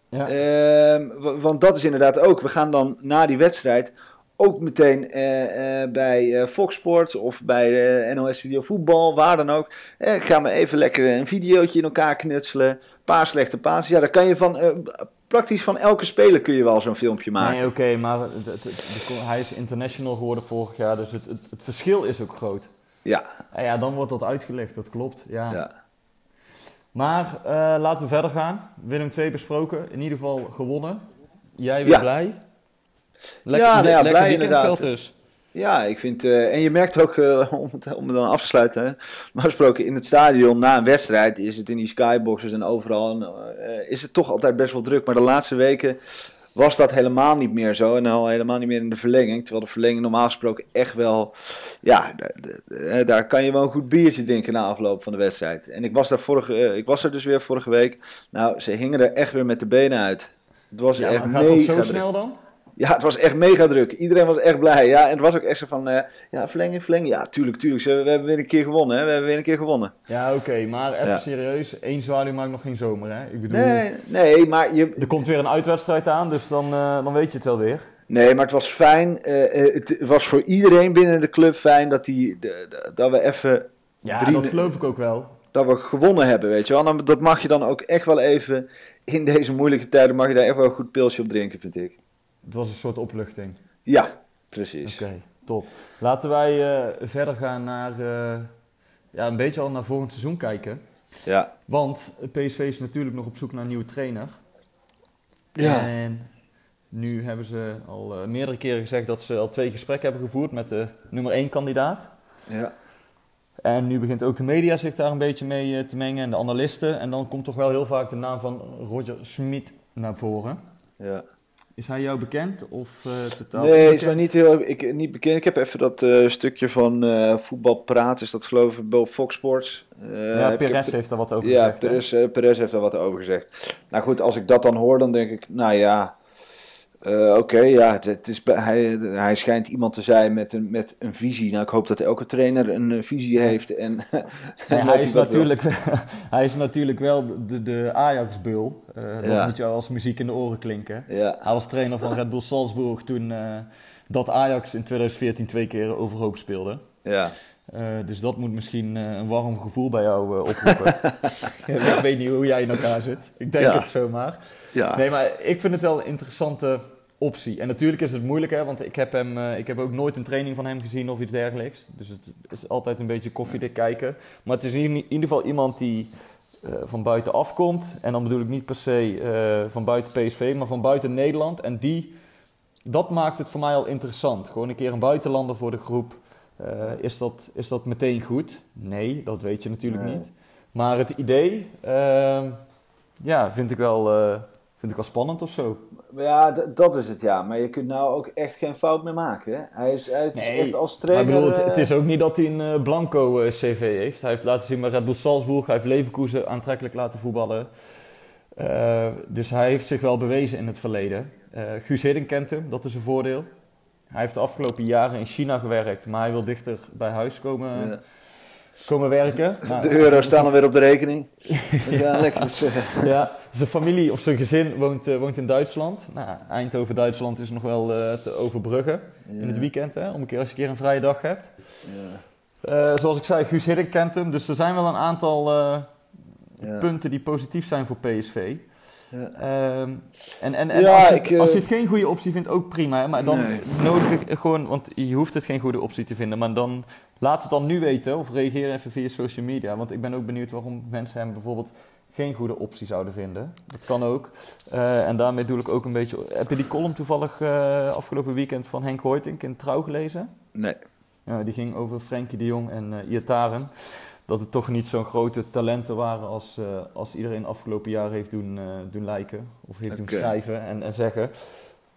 ja. Ehm, wa- want dat is inderdaad ook. We gaan dan na die wedstrijd ook meteen eh, eh, bij eh, Fox Sports of bij eh, NOS Studio Voetbal, waar dan ook. Eh, gaan we even lekker een videootje in elkaar knutselen. Een paar slechte passes. Ja, daar kan je van... praktisch van elke speler kun je wel zo'n filmpje maken. Nee, oké, maar het- het- het- de- hij is international geworden vorig jaar, dus het, verschil is ook groot. Ja, En ja, dan wordt dat uitgelegd, dat klopt. Ja. ja. Maar laten we verder gaan. Willem 2 besproken, in ieder geval gewonnen. Jij weer Ja. blij? Ja, nou ja, lekker blij inderdaad. dus. Ja, ik vind. eh, en je merkt ook, eh, *laughs* om, het, om het dan af te sluiten. Hè, maar gesproken in het stadion na een wedstrijd is het in die skyboxes en overal. eh, is het toch altijd best wel druk. Maar de laatste weken was dat helemaal niet meer zo. En al helemaal niet meer in de verlenging. Terwijl de verlenging normaal gesproken echt wel. Ja, daar kan je wel een goed biertje drinken na afloop van de wedstrijd. En ik was daar vorige, ik was er dus weer vorige week. Nou, ze hingen er echt weer met de benen uit. Het was Ja, echt maar gaat mega zo snel dan? Ja, het was echt mega druk. Iedereen was echt blij. Ja, en het was ook echt zo van, eh, ja, verlenging, verlenging. Ja, tuurlijk, tuurlijk. We hebben weer een keer gewonnen, hè. We hebben weer een keer gewonnen. Ja, oké, maar even Ja. serieus. Eén zwaluw maakt nog geen zomer, hè? Ik bedoel, Nee, nee, maar je... er komt weer een uitwedstrijd aan, dus dan, eh, dan weet je het wel weer. Nee, maar het was fijn. eh, het was voor iedereen binnen de club fijn dat, die, de- de- dat we even... Ja, drie- dat geloof ik ook wel. Dat we gewonnen hebben, weet je wel. Dan- Dat mag je dan ook echt wel even... In deze moeilijke tijden mag je daar echt wel een goed pilsje op drinken, vind ik. Het was een soort opluchting. Ja, precies. Oké, top. Laten wij eh, verder gaan naar, eh, ja, een beetje al naar volgend seizoen kijken. Ja, Want PSV is natuurlijk nog op zoek naar een nieuwe trainer. Ja. En nu hebben ze al eh, meerdere keren gezegd dat ze al twee gesprekken hebben gevoerd met de nummer 1 kandidaat. Ja. En nu begint ook de media zich daar een beetje mee te mengen en de analisten. En dan komt toch wel heel vaak de naam van Roger Smit naar voren. ja. Is hij jou bekend of eh, totaal Nee, is onbekend? mij niet heel ik, niet bekend. Ik heb even dat eh, stukje van eh voetbal praten, is dat geloof ik bij Fox Sports. Eh, Ja, ik Perez heeft daar wat over Ja, gezegd. Perez, eh, Perez heeft daar wat over gezegd. Nou goed, als ik dat dan hoor, dan denk ik, nou ja, eh, oké, ja, het, het is, hij, hij schijnt iemand te zijn met een, met een visie. Nou, ik hoop dat elke trainer een eh, visie heeft. En, *laughs* Nee, en hij, is natuurlijk, *laughs* hij is natuurlijk wel de, de Ajax-bul. Eh, dat Ja. moet jou als muziek in de oren klinken. Ja, Hij was trainer van Red Bull Salzburg toen dat Ajax in 2014 twee keer overhoop speelde. ja. Dus dat moet misschien een warm gevoel bij jou oproepen. *laughs* Ik weet niet hoe jij in elkaar zit. Ik denk Ja. het zomaar. ja. Nee, maar ik vind het wel een interessante optie. En natuurlijk is het moeilijk, hè, want ik heb, hem, eh, ik heb ook nooit een training van hem gezien of iets dergelijks. Dus het is altijd een beetje koffiedik kijken. Maar het is in ieder geval iemand die eh, van buiten afkomt. En dan bedoel ik niet per se eh, van buiten PSV, maar van buiten Nederland. En die, dat maakt het voor mij al interessant. Gewoon een keer een buitenlander voor de groep. Is, dat, is dat meteen goed? Nee, dat weet je natuurlijk Nee. niet. Maar het idee, ehm, ja, vind ik, wel, vind ik wel spannend of zo. Maar ja, dat is het ja. Maar je kunt nou ook echt geen fout meer maken. Hè? Hij is, hij is Nee, echt als Maar ik trainer... bedoel, het, eh, het is ook niet dat hij een eh, blanco eh, cv heeft. Hij heeft laten zien bij Red Bull Salzburg. Hij heeft Leverkusen aantrekkelijk laten voetballen. Dus hij heeft zich wel bewezen in het verleden. Eh Guus Hiddink kent hem, dat is een voordeel. Hij heeft de afgelopen jaren in China gewerkt, maar hij wil dichter bij huis komen, ja. Komen werken. Nou, De euro's staan alweer op de rekening. *laughs* Dus, eh, Ja, zijn familie of zijn gezin woont, eh, woont in Duitsland. Nou, Eindhoven, Duitsland is nog wel eh, te overbruggen in het weekend, hè, om een keer als je een keer een vrije dag hebt. ja, Eh, zoals ik zei, Guus Hiddink kent hem. Dus er zijn wel een aantal ja. punten die positief zijn voor PSV. Ja. Ehm, en en, en Ja, als, je, ik, als je het geen goede optie vindt, ook prima. Hè? Maar dan Nee. nodig ik gewoon, want je hoeft het geen goede optie te vinden. Maar dan laat het dan nu weten of reageer even via social media. Want ik ben ook benieuwd waarom mensen hem bijvoorbeeld geen goede optie zouden vinden. Dat kan ook. Eh, en daarmee doe ik ook een beetje... Heb je die column toevallig eh, afgelopen weekend van Henk Hoytink in Trouw gelezen? Nee. Ja, die ging over Frenkie de Jong en eh Iataren. Dat het toch niet zo'n grote talenten waren als, als iedereen afgelopen jaar heeft doen, doen lijken. Of heeft doen schrijven en, en zeggen.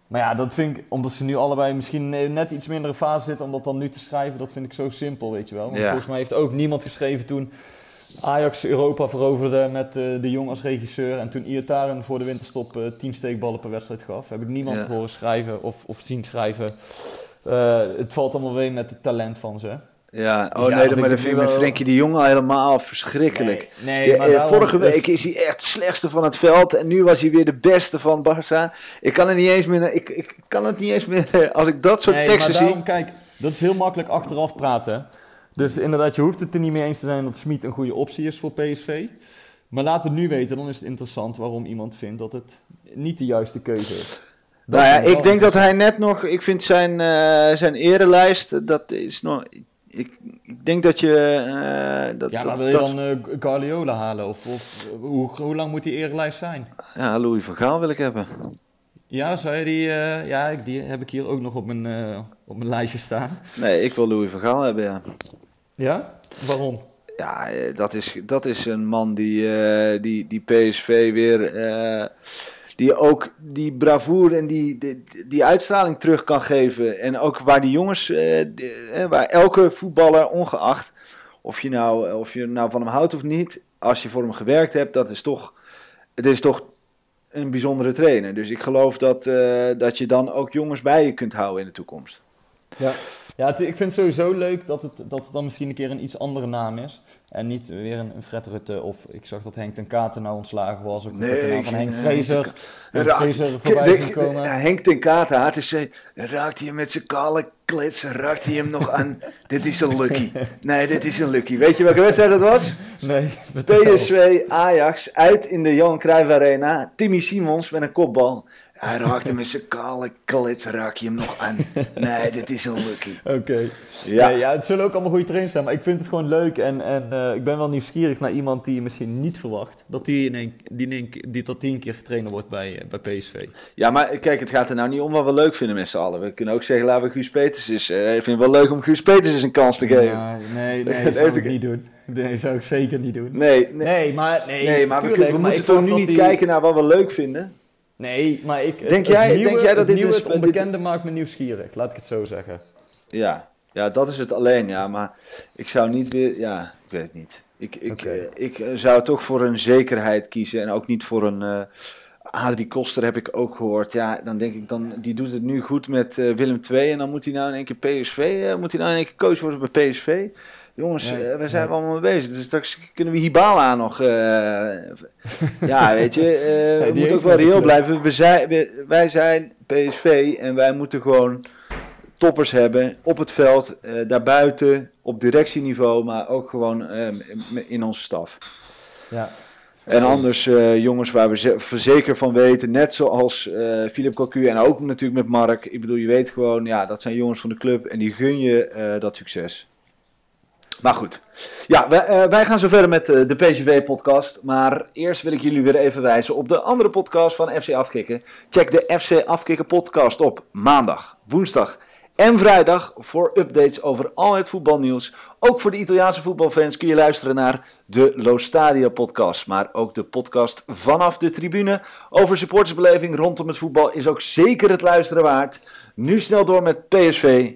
Maar ja, dat vind ik, omdat ze nu allebei misschien net iets mindere fase zitten om dat dan nu te schrijven, dat vind ik zo simpel, weet je wel. Want Ja. volgens mij heeft ook niemand geschreven toen Ajax Europa veroverde met eh, de Jong als regisseur. En toen Iataren voor de winterstop eh, tien steekballen per wedstrijd gaf. Heb ik niemand Ja. horen schrijven of, of zien schrijven. Eh, het valt allemaal weer met het talent van ze. Ja, oh Dus ja, nee, maar dat vind ik met Frenkie de Jong al helemaal verschrikkelijk. Nee, eh, vorige week is hij echt het slechtste van het veld en nu was hij weer de beste van Barça. Ik kan het niet eens meer, ik, ik kan het niet eens meer, als ik dat soort Nee, teksten maar daarom, zie. kijk, dat is heel makkelijk achteraf praten. Dus inderdaad, je hoeft het er niet mee eens te zijn dat Smit een goede optie is voor PSV. Maar laat het nu weten, dan is het interessant waarom iemand vindt dat het niet de juiste keuze is. Dat Nou ja, ik denk dat hij net nog, ik vind zijn, eh, zijn erelijst, dat is nog, ik, ik denk dat je, eh, dat, Ja, maar wil je dat- dan Guardiola halen? Of, of eh, hoe, hoe lang moet die eerlijst zijn? ja, Louis van Gaal wil ik hebben. Ja, zou je die... ja, die heb ik hier ook nog op mijn, op mijn lijstje staan. Nee, ik wil Louis van Gaal hebben, ja. Ja? Waarom? Ja, dat is, dat is een man die, die, die PSV weer. Die ook die bravoure en die, die, die uitstraling terug kan geven. En ook waar die jongens. eh, eh, waar elke voetballer, ongeacht of je, nou, of je nou van hem houdt of niet. Als je voor hem gewerkt hebt, dat is toch. Het is toch een bijzondere trainer. Dus ik geloof dat, eh, dat je dan ook jongens bij je kunt houden in de toekomst. Ja, ja ik vind het sowieso leuk dat het, dat het dan misschien een keer een iets andere naam is. En niet weer een, een Fred Rutte of ik zag dat Henk ten Katen nou ontslagen was. Of Nee, met de naam van Henk Fraser voorbij de- komen. Henk ten Katen, zei, raakt hij hem met zijn kale klits, raakt hij hem nog aan. *laughs* dit is een lucky. Nee, dit is een lucky. Weet je welke wedstrijd dat was? *laughs* Nee. PSV Ajax uit in de Johan Cruijff Arena. Timmy Simons met een kopbal. Hij raakte met zijn kale klits, raak je hem nog aan. Nee, dit is een lucky. *laughs* Oké. Ja. Ja. ja, het zullen ook allemaal goede trainers zijn, maar ik vind het gewoon leuk en, en eh, ik ben wel nieuwsgierig naar iemand die je misschien niet verwacht. Dat die, in een, die, in een, die tot tien keer trainer wordt bij, eh, bij PSV. Ja, maar kijk, het gaat er nou niet om wat we leuk vinden met z'n allen. We kunnen ook zeggen, laten we Guus Peters eens... eh, ik vind het wel leuk om Guus Peters eens een kans te geven. Ja, nee, *laughs* nee, Dat zou ik niet doen. Nee, zou ik zeker niet doen. Nee, nee, Nee, maar, nee, nee, maar we, tuurlijk, kunnen- we maar moeten toch nu niet die- kijken naar wat we leuk vinden? Nee, maar ik... Denk jij- nieuwe- denk jij dat dit nieuwe, is- het dit- onbekende maakt me nieuwsgierig, laat ik het zo zeggen. Ja. ja, dat is het alleen, ja. Maar ik zou niet weer... Ja, ik weet het niet. Ik, ik, eh, ik eh, zou toch voor een zekerheid kiezen en ook niet voor een... eh Adrie Koster heb ik ook gehoord. Ja, dan denk ik dan, die doet het nu goed met Willem II. En dan moet hij nou in één keer PSV, moet hij nou in één keer coach worden bij PSV. Jongens, Ja, eh, we zijn ja. allemaal mee bezig. Dus straks kunnen we Hibala nog... eh, ja, *laughs* weet je, eh, we moeten ook wel reëel blijven. We zijn, we- wij zijn PSV en wij moeten gewoon toppers hebben op het veld, daarbuiten, op directieniveau, maar ook gewoon in onze staf. Ja. En anders jongens waar we ze- zeker van weten, net zoals Philip Cocu en ook natuurlijk met Mark. Ik bedoel, je weet gewoon, ja, dat zijn jongens van de club en die gun je dat succes. Maar goed, ja, wij, eh, wij gaan zo verder met eh, de PSV-podcast. Maar eerst wil ik jullie weer even wijzen op de andere podcast van FC Afkikken. Check de FC Afkikken podcast op maandag, woensdag en vrijdag voor updates over al het voetbalnieuws. Ook voor de Italiaanse voetbalfans kun je luisteren naar de Lo Stadio podcast. Maar ook de podcast vanaf de tribune over supportersbeleving rondom het voetbal is ook zeker het luisteren waard. Nu snel door met PSV,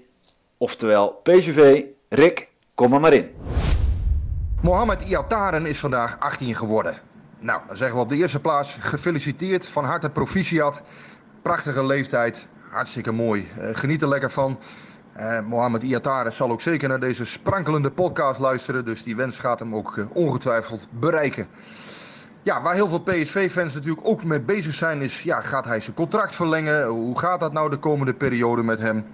oftewel PSV. Rick, kom er maar in. Mohamed Iataren is vandaag 18 geworden. Nou, dan zeggen we op de eerste plaats gefeliciteerd, van harte proficiat. Prachtige leeftijd, hartstikke mooi. Eh, geniet er lekker van. Eh Mohamed Iataren zal ook zeker naar deze sprankelende podcast luisteren, dus die wens gaat hem ook eh, ongetwijfeld bereiken. Ja, waar heel veel PSV-fans natuurlijk ook mee bezig zijn, is ja, gaat hij zijn contract verlengen? Hoe gaat dat nou de komende periode met hem?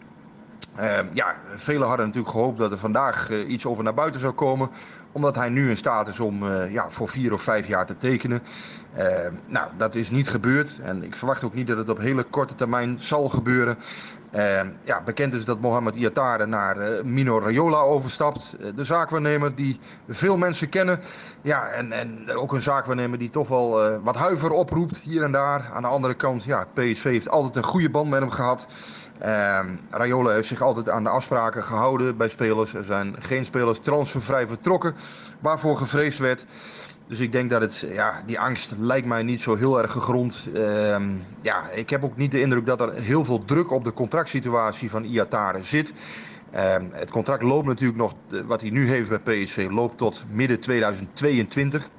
Eh, ja, velen hadden natuurlijk gehoopt dat er vandaag eh, iets over naar buiten zou komen. Omdat hij nu in staat is om eh, ja, voor vier of vijf jaar te tekenen. Eh, nou, dat is niet gebeurd. En ik verwacht ook niet dat het op hele korte termijn zal gebeuren. Eh, ja, bekend is dat Mohamed Iatare naar eh, Mino Raiola overstapt. De zaakwaarnemer die veel mensen kennen. Ja, en, en ook een zaakwaarnemer die toch wel wat huiver oproept hier en daar. Aan de andere kant, ja, PSV heeft altijd een goede band met hem gehad. Ehm Raiola heeft zich altijd aan de afspraken gehouden bij spelers. Er zijn geen spelers transfervrij vertrokken waarvoor gevreesd werd. Dus ik denk dat het, ja, die angst lijkt mij niet zo heel erg gegrond. Ehm, ja, ik heb ook niet de indruk dat er heel veel druk op de contractsituatie van Iatare zit. Ehm, het contract loopt natuurlijk nog, wat hij nu heeft bij PSV, loopt tot midden 2022.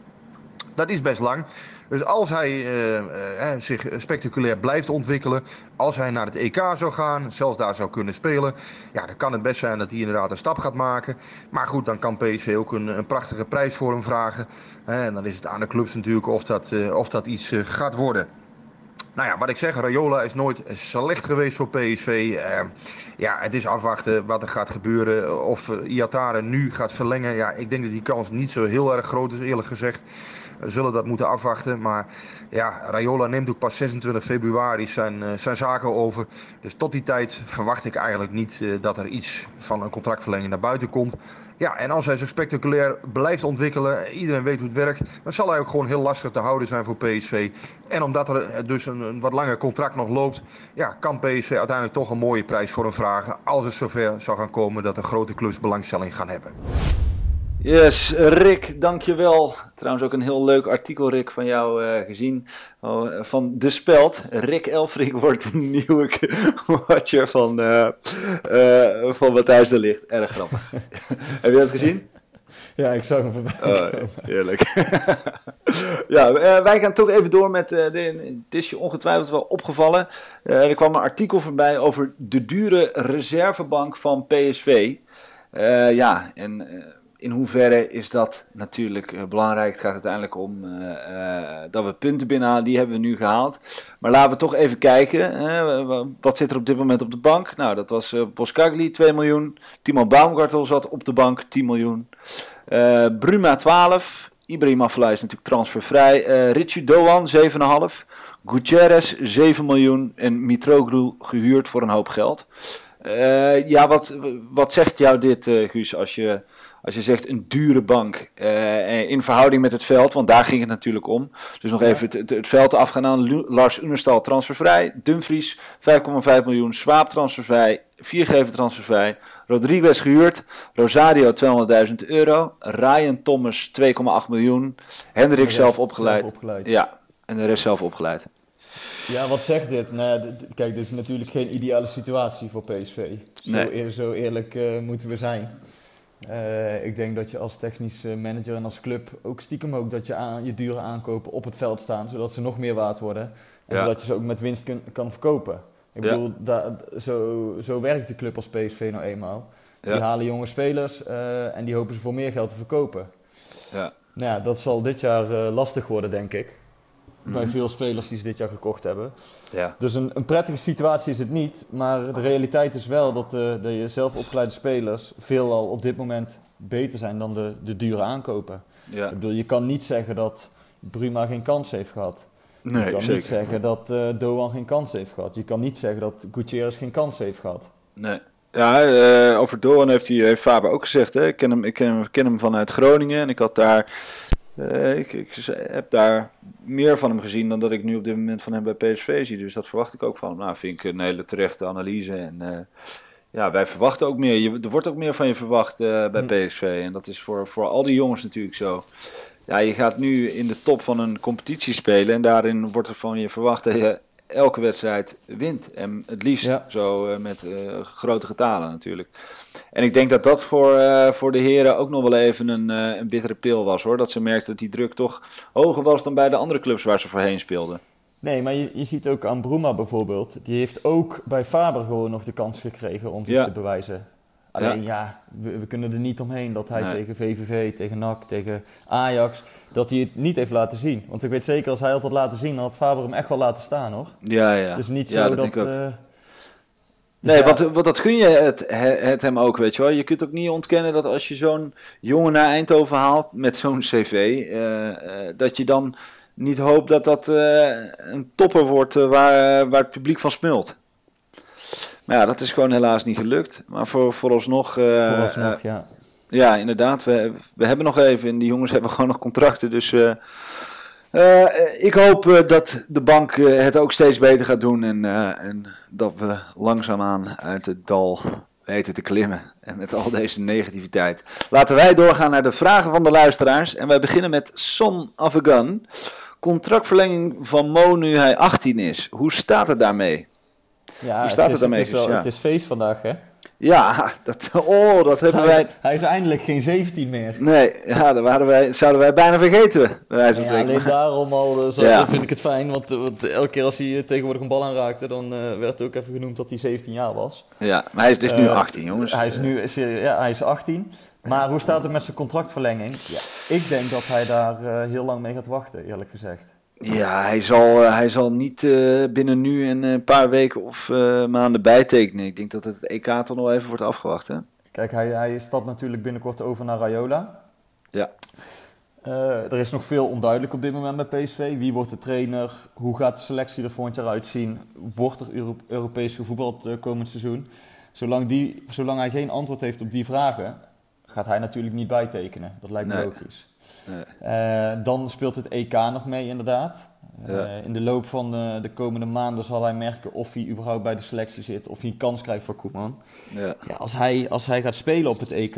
Dat is best lang. Dus als hij eh, eh, zich spectaculair blijft ontwikkelen, als hij naar het EK zou gaan, zelfs daar zou kunnen spelen, ja, dan kan het best zijn dat hij inderdaad een stap gaat maken. Maar goed, dan kan PSV ook een, een prachtige prijs voor hem vragen. En dan is het aan de clubs natuurlijk of dat, eh, of dat iets gaat worden. Nou ja, wat ik zeg, Rayola is nooit slecht geweest voor PSV. Eh, ja, het is afwachten wat er gaat gebeuren. Of Iatare nu gaat verlengen. Ja, ik denk dat die kans niet zo heel erg groot is, eerlijk gezegd. Zullen dat moeten afwachten. Maar ja, Rayola neemt ook pas 26 februari zijn, eh, zijn zaken over. Dus tot die tijd verwacht ik eigenlijk niet eh, dat er iets van een contractverlenging naar buiten komt. Ja, en als hij zich spectaculair blijft ontwikkelen, iedereen weet hoe het werkt, dan zal hij ook gewoon heel lastig te houden zijn voor PSV. En omdat er eh, dus een, een wat langer contract nog loopt, ja, kan PSV uiteindelijk toch een mooie prijs voor hem vragen. Als het zover zou gaan komen dat de grote clubs belangstelling gaan hebben. Yes, Rick, dankjewel. Trouwens ook een heel leuk artikel, Rick, van jou eh, gezien. Oh, van De Speld. Rick Elfrink *laughs* wordt de nieuwe watcher van, eh eh van Matthijs de Ligt. Erg grappig. *laughs* Heb je dat gezien? Ja, ik zag hem voorbij. Oh, heerlijk. *laughs* ja, wij gaan toch even door met. de, het is je ongetwijfeld wel opgevallen. Er kwam een artikel voorbij over de dure reservebank van PSV. Ja, en in hoeverre is dat natuurlijk eh, belangrijk? Het gaat uiteindelijk om eh, eh, dat we punten binnenhalen. Die hebben we nu gehaald. Maar laten we toch even kijken. wat zit er op dit moment op de bank? Nou, dat was eh Boskagli, 2 miljoen. Timo Baumgartel zat op de bank, 10 miljoen. Bruma 12, Ibrahim Afellay is natuurlijk transfervrij. Uh, Richie Doan 7,5. Gutierrez 7 miljoen. En Mitroglou gehuurd voor een hoop geld. Uh, ja, wat, wat zegt jou dit, uh, Guus, als je, als je zegt een dure bank uh, in verhouding met het veld? Want daar ging het natuurlijk om. Dus nog ja. even het, het, veld afgaan aan Lars Unerstal transfervrij. Dumfries 5,5 miljoen. Swaap transfervrij. Viergever transfervrij. Rodriguez gehuurd. Rosario 200.000 euro. Ryan Thomas 2,8 miljoen. Hendrik zelf opgeleid. zelf opgeleid. Ja, en de rest zelf opgeleid. Ja, wat zegt dit? Nou, kijk, dit is natuurlijk geen ideale situatie voor PSV. Zo, nee. eer, zo eerlijk uh, moeten we zijn. Uh, ik denk dat je als technisch manager en als club ook stiekem ook dat je aan, je dure aankopen op het veld staan, zodat ze nog meer waard worden. En ja. zodat je ze ook met winst kun, kan verkopen. Ik ja. bedoel, da, zo, zo werkt de club als PSV nou eenmaal. Die halen jonge spelers uh, en die hopen ze voor meer geld te verkopen. Ja. Nou ja, dat zal dit jaar lastig worden, denk ik bij veel spelers die ze dit jaar gekocht hebben. Ja. Dus een, een, prettige situatie is het niet. Maar de realiteit is wel dat de, de zelf opgeleide spelers veelal op dit moment beter zijn dan de, de dure aankopen. Ja. Ik bedoel, je kan niet zeggen dat Bruma geen kans heeft gehad. Nee, je kan zeker. niet zeggen dat uh, Doan geen kans heeft gehad. Je kan niet zeggen dat Gutierrez geen kans heeft gehad. Nee. Ja, uh, over Doan heeft, hij, heeft Faber ook gezegd. Hè? Ik, ken hem, ik ken hem, ken hem vanuit Groningen en ik had daar uh, ik, ik, heb daar meer van hem gezien dan dat ik nu op dit moment van hem bij PSV zie. Dus dat verwacht ik ook van hem. Nou, vind ik een hele terechte analyse. En uh, ja, wij verwachten ook meer. Je, er wordt ook meer van je verwacht uh, bij hm. PSV. En dat is voor, voor al die jongens natuurlijk zo. Ja, je gaat nu in de top van een competitie spelen. En daarin wordt er van je verwacht dat je elke wedstrijd wint. En het liefst ja. zo met grote getalen natuurlijk. En ik denk dat dat voor, uh, voor de heren ook nog wel even een, een bittere pil was hoor. Dat ze merkten dat die druk toch hoger was dan bij de andere clubs waar ze voorheen speelden. Nee, maar je, je ziet ook aan Bruma bijvoorbeeld. Die heeft ook bij Faber gewoon nog de kans gekregen om zich ja. te bewijzen. Alleen ja, ja we, we, kunnen er niet omheen dat hij nee. tegen VVV, tegen NAC, tegen Ajax, dat hij het niet heeft laten zien. Want ik weet zeker, als hij het had laten zien, dan had Faber hem echt wel laten staan hoor. Ja, ja. Het is niet zo dat... dat Nee, dus wat, wat dat gun je het, het, hem ook, weet je wel. Je kunt ook niet ontkennen dat als je zo'n jongen naar Eindhoven haalt met zo'n cv, uh, uh, dat je dan niet hoopt dat dat uh, een topper wordt waar, waar het publiek van smult. Maar ja, dat is gewoon helaas niet gelukt. Maar voor, vooralsnog... vooralsnog, ja. Ja, inderdaad. We, we hebben nog even, en die jongens hebben *laughs* gewoon nog contracten, dus... Uh, ik hoop uh, dat de bank het ook steeds beter gaat doen en, en, dat we langzaamaan uit het dal weten te klimmen. En met al deze negativiteit. Laten wij doorgaan naar de vragen van de luisteraars. En wij beginnen met Son of a Gun. Contractverlenging van Mo nu hij 18 is. Hoe staat het daarmee? Ja, Hoe staat het, is, het daarmee? Het is, wel, ja. het is feest vandaag, hè? Ja, *laughs* dat, oh, dat hebben hij, wij... Hij is eindelijk geen 17 meer. Nee, ja, dat waren wij, zouden wij bijna vergeten. Bij ja, alleen daarom al uh, zo, ja. vind ik het fijn. Want, want, elke keer als hij tegenwoordig een bal aanraakte, dan uh, werd ook even genoemd dat hij 17 jaar was. Ja, maar hij is dus uh, nu 18, jongens. Hij is nu ja, hij is 18. Maar hoe staat het met zijn contractverlenging? Ja, ik denk dat hij daar heel lang mee gaat wachten, eerlijk gezegd. Ja, hij zal, uh, hij zal niet uh, binnen nu en een paar weken of uh, maanden bijtekenen. Ik denk dat het EK toch nog even wordt afgewacht. Hè? Kijk, hij, hij stapt natuurlijk binnenkort over naar Rayola. Ja. er is nog veel onduidelijk op dit moment bij PSV. Wie wordt de trainer? Hoe gaat de selectie er volgend jaar uitzien? Wordt er Euro Europees gevoetbald komend seizoen? Zolang, die, zolang hij geen antwoord heeft op die vragen, gaat hij natuurlijk niet bijtekenen. Dat lijkt me nee. logisch. Nee. Uh, dan speelt het EK nog mee, inderdaad. Ja. Uh, in de loop van de, de, komende maanden zal hij merken of hij überhaupt bij de selectie zit, of hij een kans krijgt voor Koeman. Ja. ja. als, hij, als hij gaat spelen op het EK,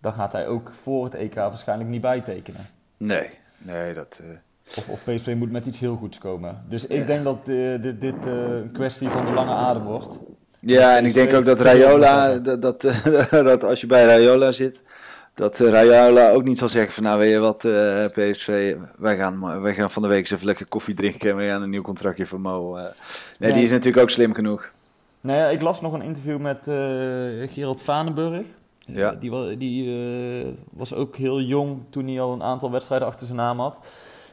dan gaat hij ook voor het EK waarschijnlijk niet bijtekenen. Nee, nee, dat. Uh... Of, of PSV moet met iets heel goeds komen. Dus ik denk dat dit, dit een kwestie van de lange adem wordt. Ja, en ik denk ook dat Rayola, dat, dat, *laughs* dat als je bij Rayola zit, dat uh, Rayola ook niet zal zeggen van nou weet je wat uh, PSV, wij gaan, wij gaan van de week eens even lekker koffie drinken en we gaan een nieuw contractje voor Mo. Uh, nee, nee, die is natuurlijk ook slim genoeg. Nee, ik las nog een interview met Gerald Vanenburg. Ja. die die was ook heel jong toen hij al een aantal wedstrijden achter zijn naam had.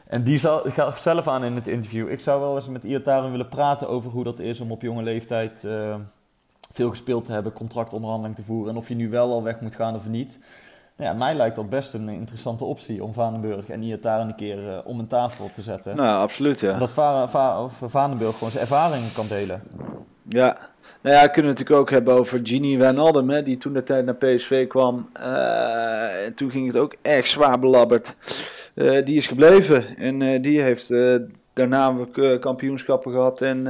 En die gaf zelf aan in het interview. Ik zou wel eens met Iataren willen praten over hoe dat is om op jonge leeftijd veel gespeeld te hebben, contractonderhandeling te voeren. En of je nu wel al weg moet gaan of niet. Ja, mij lijkt dat best een interessante optie om Vanenburg en Iataren een keer eh, om een tafel te zetten. Nou, absoluut, ja. Dat Va Va of Vanenburg gewoon zijn ervaringen kan delen. Ja. Nou ja, we kunnen het natuurlijk ook hebben over Gini Wijnaldum, hè, die toen de tijd naar PSV kwam. Eh, en toen ging het ook echt zwaar belabberd. Eh, die is gebleven en die heeft daarna ook kampioenschappen gehad. En,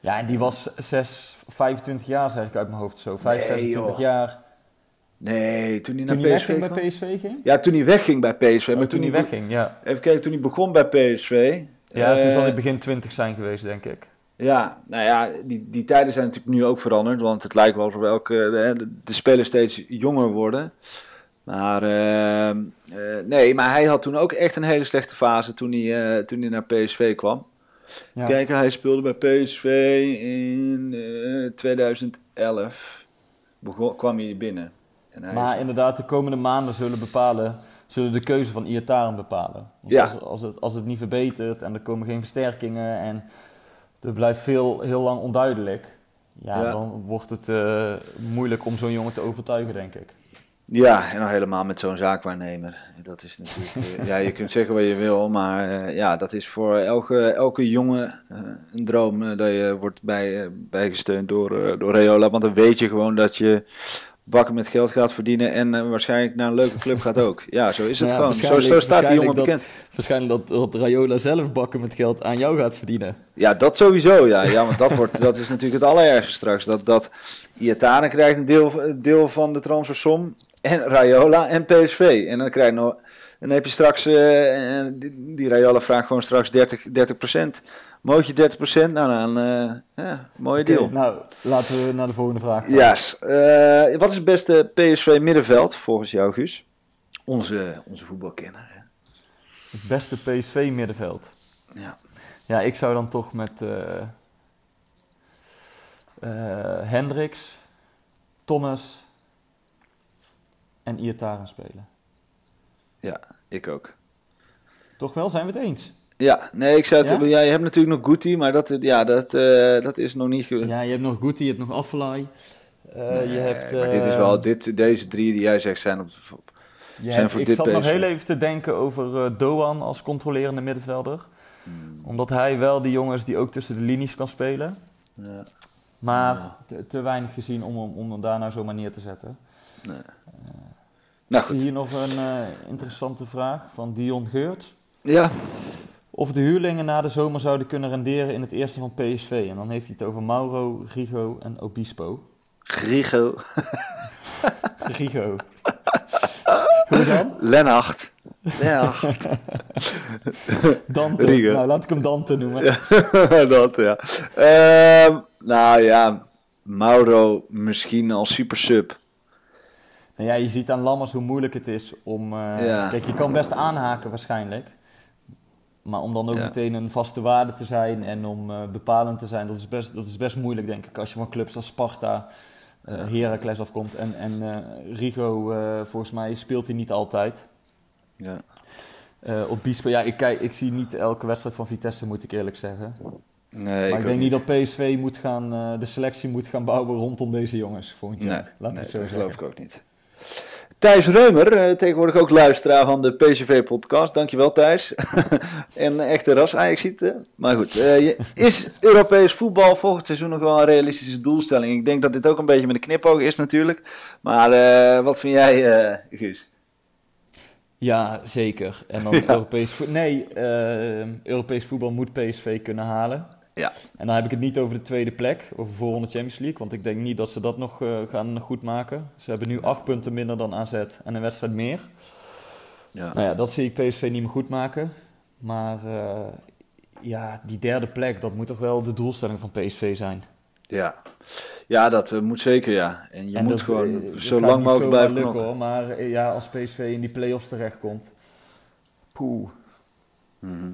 Ja, en die was 6, 25 jaar, zeg ik uit mijn hoofd zo. 5, Nee, 26 joh. jaar. Nee, toen hij Toen naar hij PSV wegging kwam. bij PSV ging? Ja, toen hij wegging bij PSV. Oh, maar toen hij wegging, ja. Even kijken, toen hij begon bij PSV. Ja, toen eh, zal hij begin 20 zijn geweest, denk ik. Ja, nou ja, die, die tijden zijn natuurlijk nu ook veranderd. Want het lijkt wel alsof elke, de, de spelers steeds jonger worden. Maar eh, nee, maar hij had toen ook echt een hele slechte fase toen hij, eh, toen hij naar PSV kwam. Ja. Kijk, hij speelde bij PSV in eh, 2011. Begon, kwam hij binnen. En hij Maar is- inderdaad, de komende maanden zullen bepalen, zullen de keuze van Iataren bepalen. Want Ja. als, als, het, als het niet verbetert en er komen geen versterkingen en er blijft veel heel lang onduidelijk, ja, Ja. dan wordt het eh, moeilijk om zo'n jongen te overtuigen, denk ik. Ja, en dan helemaal met zo'n zaakwaarnemer. Dat is natuurlijk. eh, *laughs* ja, je kunt zeggen wat je wil, maar eh, ja, dat is voor elke, elke jongen een droom dat je wordt bij, bijgesteund door, door Reola. Want dan weet je gewoon dat je bakken met geld gaat verdienen en eh, waarschijnlijk naar een leuke club gaat ook. Ja, zo is het Nou ja, gewoon. Zo, zo staat die jongen bekend. Waarschijnlijk dat, dat Rayola zelf bakken met geld aan jou gaat verdienen. Ja, dat sowieso. Ja, ja want dat, wordt, dat is natuurlijk het allerergste straks. Dat, dat Iatane krijgt een deel, een deel van de transfersom. En Rayola en PSV. En dan, krijg je nog, dan heb je straks... eh, en die, die Rayola vraagt gewoon straks 30, 30% Mootje 30% Nou, dan... eh ja, mooie deal. Nou, laten we naar de volgende vraag gaan. Yes. Eh, wat is het beste PSV middenveld volgens jou, Guus? Onze, onze voetbalkenner. Hè? Het beste PSV middenveld. Ja. Ja, ik zou dan toch met eh eh, Hendricks, Thomas en Iataren spelen. Ja, ik ook. Toch wel, zijn we het eens? Ja, nee, ik zou het, Ja? ja? je hebt natuurlijk nog Guti, maar dat, ja, dat, eh, dat is nog niet... Ja, je hebt nog Guti, je hebt nog Affelay. Eh, je hebt, maar dit is eh, wel, dit, deze drie die jij zegt zijn op... zijn voor ik dit zat nog heel even te denken over eh, Doan als controlerende middenvelder. Hmm. Omdat hij wel die jongens die ook tussen de linies kan spelen. ja, Maar te, te weinig gezien om, om, om hem daar nou zomaar neer te zetten. Nou Ik zie goed. hier nog een eh, interessante vraag van Dion Geurt. Ja, Of de huurlingen na de zomer zouden kunnen renderen in het eerste van PSV. En dan heeft hij het over Mauro, Rigo en Obispo. Grigo, Rigo. *laughs* Hoe dan? Lennacht. Lennacht. *laughs* Dante. Rigo. Nou, laat ik hem Dante noemen. *laughs* dat, ja. Ehm, nou ja, Mauro misschien als super sub. Nou ja, je ziet aan Lammers hoe moeilijk het is om... eh, Ja. Kijk, je kan best aanhaken waarschijnlijk. Maar om dan ook Ja. meteen een vaste waarde te zijn en om eh, bepalend te zijn, dat is, best, dat is best moeilijk, denk ik. Als je van clubs als Sparta, eh Heracles afkomt. En, en Rigo, volgens mij speelt hij niet altijd. Ja. Op Bispo, ja, ik, kijk, ik zie niet elke wedstrijd van Vitesse, moet ik eerlijk zeggen. Nee, maar ik, denk niet dat PSV moet gaan, de selectie moet gaan bouwen rondom deze jongens volgend jaar. Nee, Laat nee, het zo dat zeggen. geloof ik ook niet. Thijs Reumer, eh, tegenwoordig ook luisteraar van de PCV-podcast. Dankjewel Thijs. *laughs* en echte ras Ajax ziet. Maar goed, eh, is Europees voetbal volgend seizoen nog wel een realistische doelstelling? Ik denk dat dit ook een beetje met een knipoog is natuurlijk. Maar eh, wat vind jij, Guus? Ja, zeker. En dan *laughs* Europees voetbal. Nee, Europees voetbal moet PSV kunnen halen. Ja. En dan heb ik het niet over de tweede plek, over voorronde Champions League. Want ik denk niet dat ze dat nog eh, gaan goed maken. Ze hebben nu acht punten minder dan AZ en een wedstrijd meer. Ja. Nou ja, dat zie ik PSV niet meer goed maken. Maar eh, ja, die derde plek, dat moet toch wel de doelstelling van PSV zijn. Ja, ja dat eh, moet zeker, ja. En je En moet dat, gewoon zo lang mogelijk blijven lukken, knokken. hoor. Maar ja, als PSV in die play-offs terechtkomt, poeh, Mhm.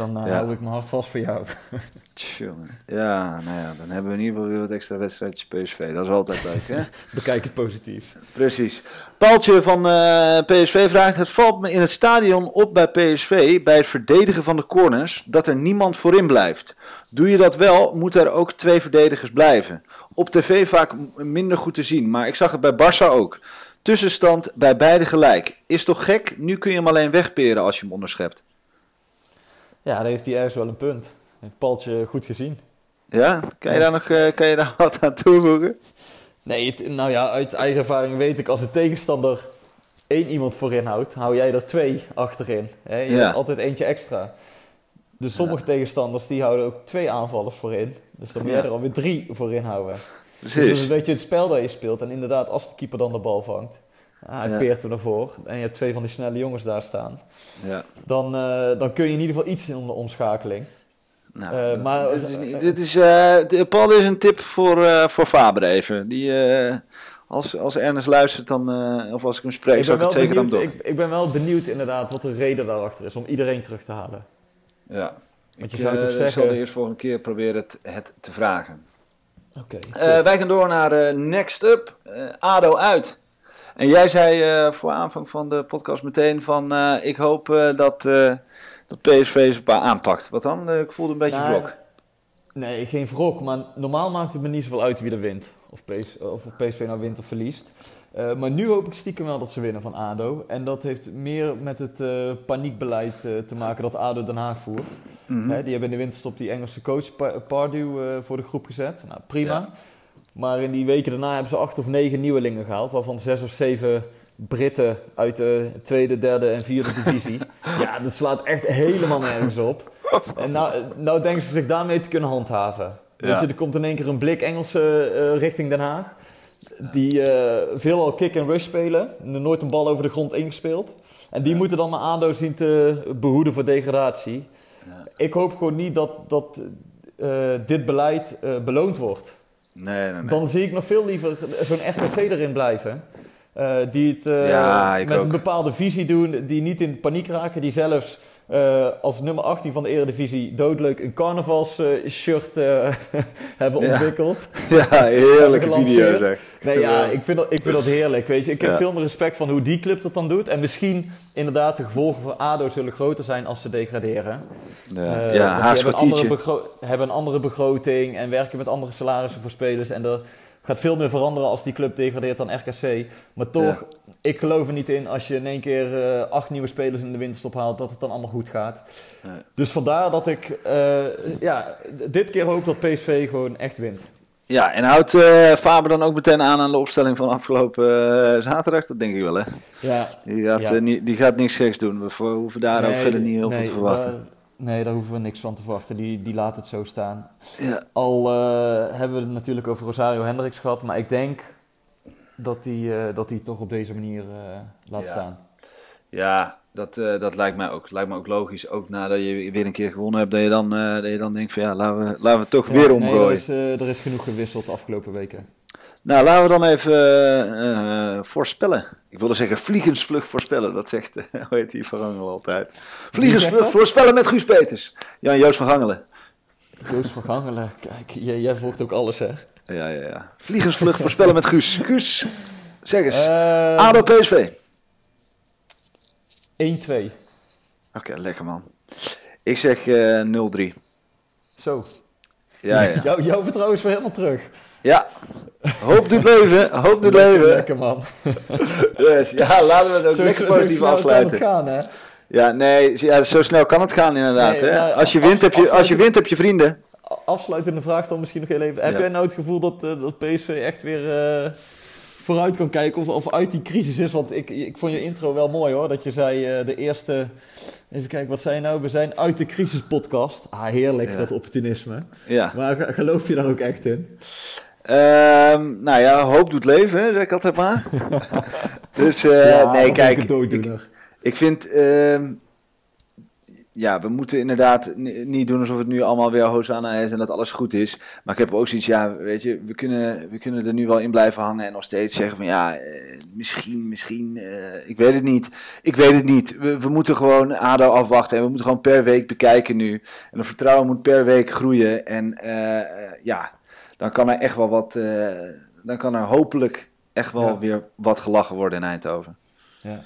Dan Ja. hou ik mijn hart vast voor jou. *laughs* Tjonge. Ja, nou ja, dan hebben we in ieder geval weer wat extra wedstrijdjes PSV. Dat is altijd leuk, hè? *laughs* Bekijk het positief. Precies. Paaltje van eh, PSV vraagt: Het valt me in het stadion op bij PSV bij het verdedigen van de corners dat er niemand voorin blijft. Doe je dat wel, moeten er ook twee verdedigers blijven. Op tv vaak minder goed te zien, maar ik zag het bij Barça ook. Tussenstand bij beide gelijk. Is toch gek? Nu kun je hem alleen wegperen als je hem onderschept. Ja, daar heeft hij ergens wel een punt. Heeft Paltje goed gezien. Ja? Kan je daar nog eh, kan je daar *laughs* wat aan toevoegen? Nee, het- nou ja, uit eigen ervaring weet ik, als de tegenstander één iemand voorin houdt, hou jij er twee achterin. Hè? Je Ja. hebt altijd eentje extra. Dus sommige tegenstanders die houden ook twee aanvallers voorin. Dus dan moet jij er alweer drie voorin houden. Dus dat is Precies. een beetje het spel dat je speelt. En inderdaad, als de keeper dan de bal vangt, hij Ja. peert hem ervoor. En je hebt twee van die snelle jongens daar staan. Ja. Dan, eh, dan kun je in ieder geval iets in de omschakeling. Nou, Eh, maar- dit is, niet- dit is, eh, Paul is een tip voor, eh, voor Faber even. Die, als, als Ernest luistert, dan, of als ik hem spreek, Ik zou ik het zeker benieuwd, doen. ik, ik ben wel benieuwd inderdaad wat de reden daarachter is om iedereen terug te halen. Ja. Want Ik je zou eh, toch zeggen... zal de eerst volgende keer proberen het, het te vragen. Oké. Wij gaan door naar Next Up. ADO uit. En jij zei eh, voor aanvang van de podcast meteen van... eh, ik hoop eh, dat, dat PSV ze een paar aanpakt. Wat dan? Ik voelde een beetje Nou, wrok. Nee, geen wrok. Maar normaal maakt het me niet zoveel uit wie er wint. Of, PS, of PSV nou wint of verliest. Maar nu hoop ik stiekem wel dat ze winnen van ADO. En dat heeft meer met het paniekbeleid te maken dat ADO Den Haag voert. Mhm. Hè, die hebben in de winterstop die Engelse coach Pa- Pardew voor de groep gezet. Nou, prima. Ja. Maar in die weken daarna hebben ze acht of negen nieuwelingen gehaald. Waarvan zes of zeven Britten uit de tweede, derde en vierde divisie. *laughs* ja, dat slaat echt helemaal nergens op. En nou, nou denken ze zich daarmee te kunnen handhaven. Weet Ja. je, er komt in één keer een blik Engelse eh, richting Den Haag. Die eh veelal kick en rush spelen. Nooit een bal over de grond ingespeeld. En die moeten dan maar ADO zien te behoeden voor degradatie. Ik hoop gewoon niet dat, dat eh, dit beleid beloond wordt. Nee, nee, nee. Dan zie ik nog veel liever zo'n RKC erin blijven. Eh, die het eh, Ja, met ook. een bepaalde visie doen, die niet in paniek raken, die zelfs eh, als nummer 18 van de Eredivisie doodleuk een carnavalsshirt eh *laughs* hebben Ja. ontwikkeld. *laughs* Ja, heerlijke video zeg. Nee, ja, ik vind, dat, ik vind dat heerlijk. Weet je. Ik heb Ja. veel meer respect van hoe die club dat dan doet. En misschien inderdaad de gevolgen voor ADO zullen groter zijn als ze degraderen. Ja, Eh, ja hebben een, andere hebben een andere begroting en werken met andere salarissen voor spelers. En er gaat veel meer veranderen als die club degradeert dan RKC. Maar toch, ik geloof er niet in als je in één keer eh, acht nieuwe spelers in de winterstop haalt, dat het dan allemaal goed gaat. Nee. Dus vandaar dat ik eh, ja, dit keer hoop dat PSV gewoon echt wint. Ja, en houdt eh, Faber dan ook meteen aan aan de opstelling van afgelopen zaterdag? Dat denk ik wel, hè? Ja, Die gaat, Ja. die gaat niks geks doen. We hoeven daar ook verder niet heel veel te verwachten. Nee, daar hoeven we niks van te verwachten. Die, die laat het zo staan. Ja. Al eh, hebben we het natuurlijk over Rosario Hendricks gehad, maar ik denk dat hij eh, dat hij toch op deze manier eh, laat Ja. staan. Ja, dat, dat lijkt, mij ook, lijkt me ook logisch. Ook nadat je weer een keer gewonnen hebt, dat je dan, dat je dan denkt van ja, laten we, laten we het toch Ja, weer nee, omgooien. er, is, er is genoeg gewisseld de afgelopen weken. Nou, laten we dan even eh, eh, voorspellen. Ik wilde zeggen vliegensvlug voorspellen. Dat zegt, eh, *laughs* hoe heet die Van Gangelen altijd. Vliegensvlug voorspellen met Guus Peters. Jan-Joost van Gangelen. Joost van Gangelen, kijk, jij, jij volgt ook alles, hè? Ja, ja, ja. Vliegensvlug voorspellen met Guus. Guus, zeg eens. ADO PSV. 1-2. Oké, lekker man. Ik zeg eh 0-3. Zo. Ja, ja. Jou, jouw vertrouwen is weer helemaal terug. Ja. Hoop doet leven. Hoop doet Lekker, leven. lekker man. Dus, ja, laten we het ook Zo, lekker zo, zo positief snel kan afsluiten. het gaan, hè? Ja, nee, ja, zo snel kan het gaan inderdaad. Nee, hè? nou, als, je af- wint, heb je, als je afsluiten- wint, heb je vrienden. Afsluitende vraag dan misschien nog heel even. Heb Ja. jij nou het gevoel dat, eh, dat PSV echt weer eh, vooruit kan kijken of, of uit die crisis is? Want ik, ik vond je intro wel mooi hoor. Dat je zei eh, de eerste... Even kijken, wat zei je nou? We zijn uit de crisis podcast. Ah, heerlijk, Ja. dat optimisme. Ja. Maar ge- geloof je daar ook echt in? Ehm, nou ja, hoop doet leven, hè, zeg ik altijd maar. *laughs* dus Ja, nee, kijk, ik vind... ehm, ja, we moeten inderdaad ni- niet doen alsof het nu allemaal weer Hosanna is en dat alles goed is. Maar ik heb ook zoiets, ja, weet je, we kunnen, we kunnen er nu wel in blijven hangen en nog steeds zeggen van ja, eh, misschien, misschien, eh, ik weet het niet. Ik weet het niet. We, we moeten gewoon ADO afwachten en we moeten gewoon per week bekijken nu. En het vertrouwen moet per week groeien en eh, ja, dan kan er echt wel wat, dan kan er hopelijk echt wel Ja. weer wat gelachen worden in Eindhoven. Ja.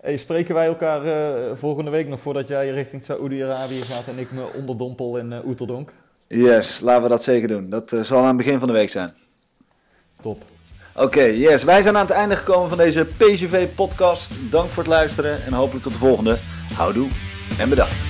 Hey, spreken wij elkaar eh, volgende week nog voordat jij richting Saoedi-Arabië gaat en ik me onderdompel in uh, Oeteldonk? Yes, laten we dat zeker doen. Dat eh, zal aan het begin van de week zijn. Top. Oké, yes. Wij zijn aan het einde gekomen van deze PCV-podcast. Dank voor het luisteren en hopelijk tot de volgende. Houdoe en bedankt.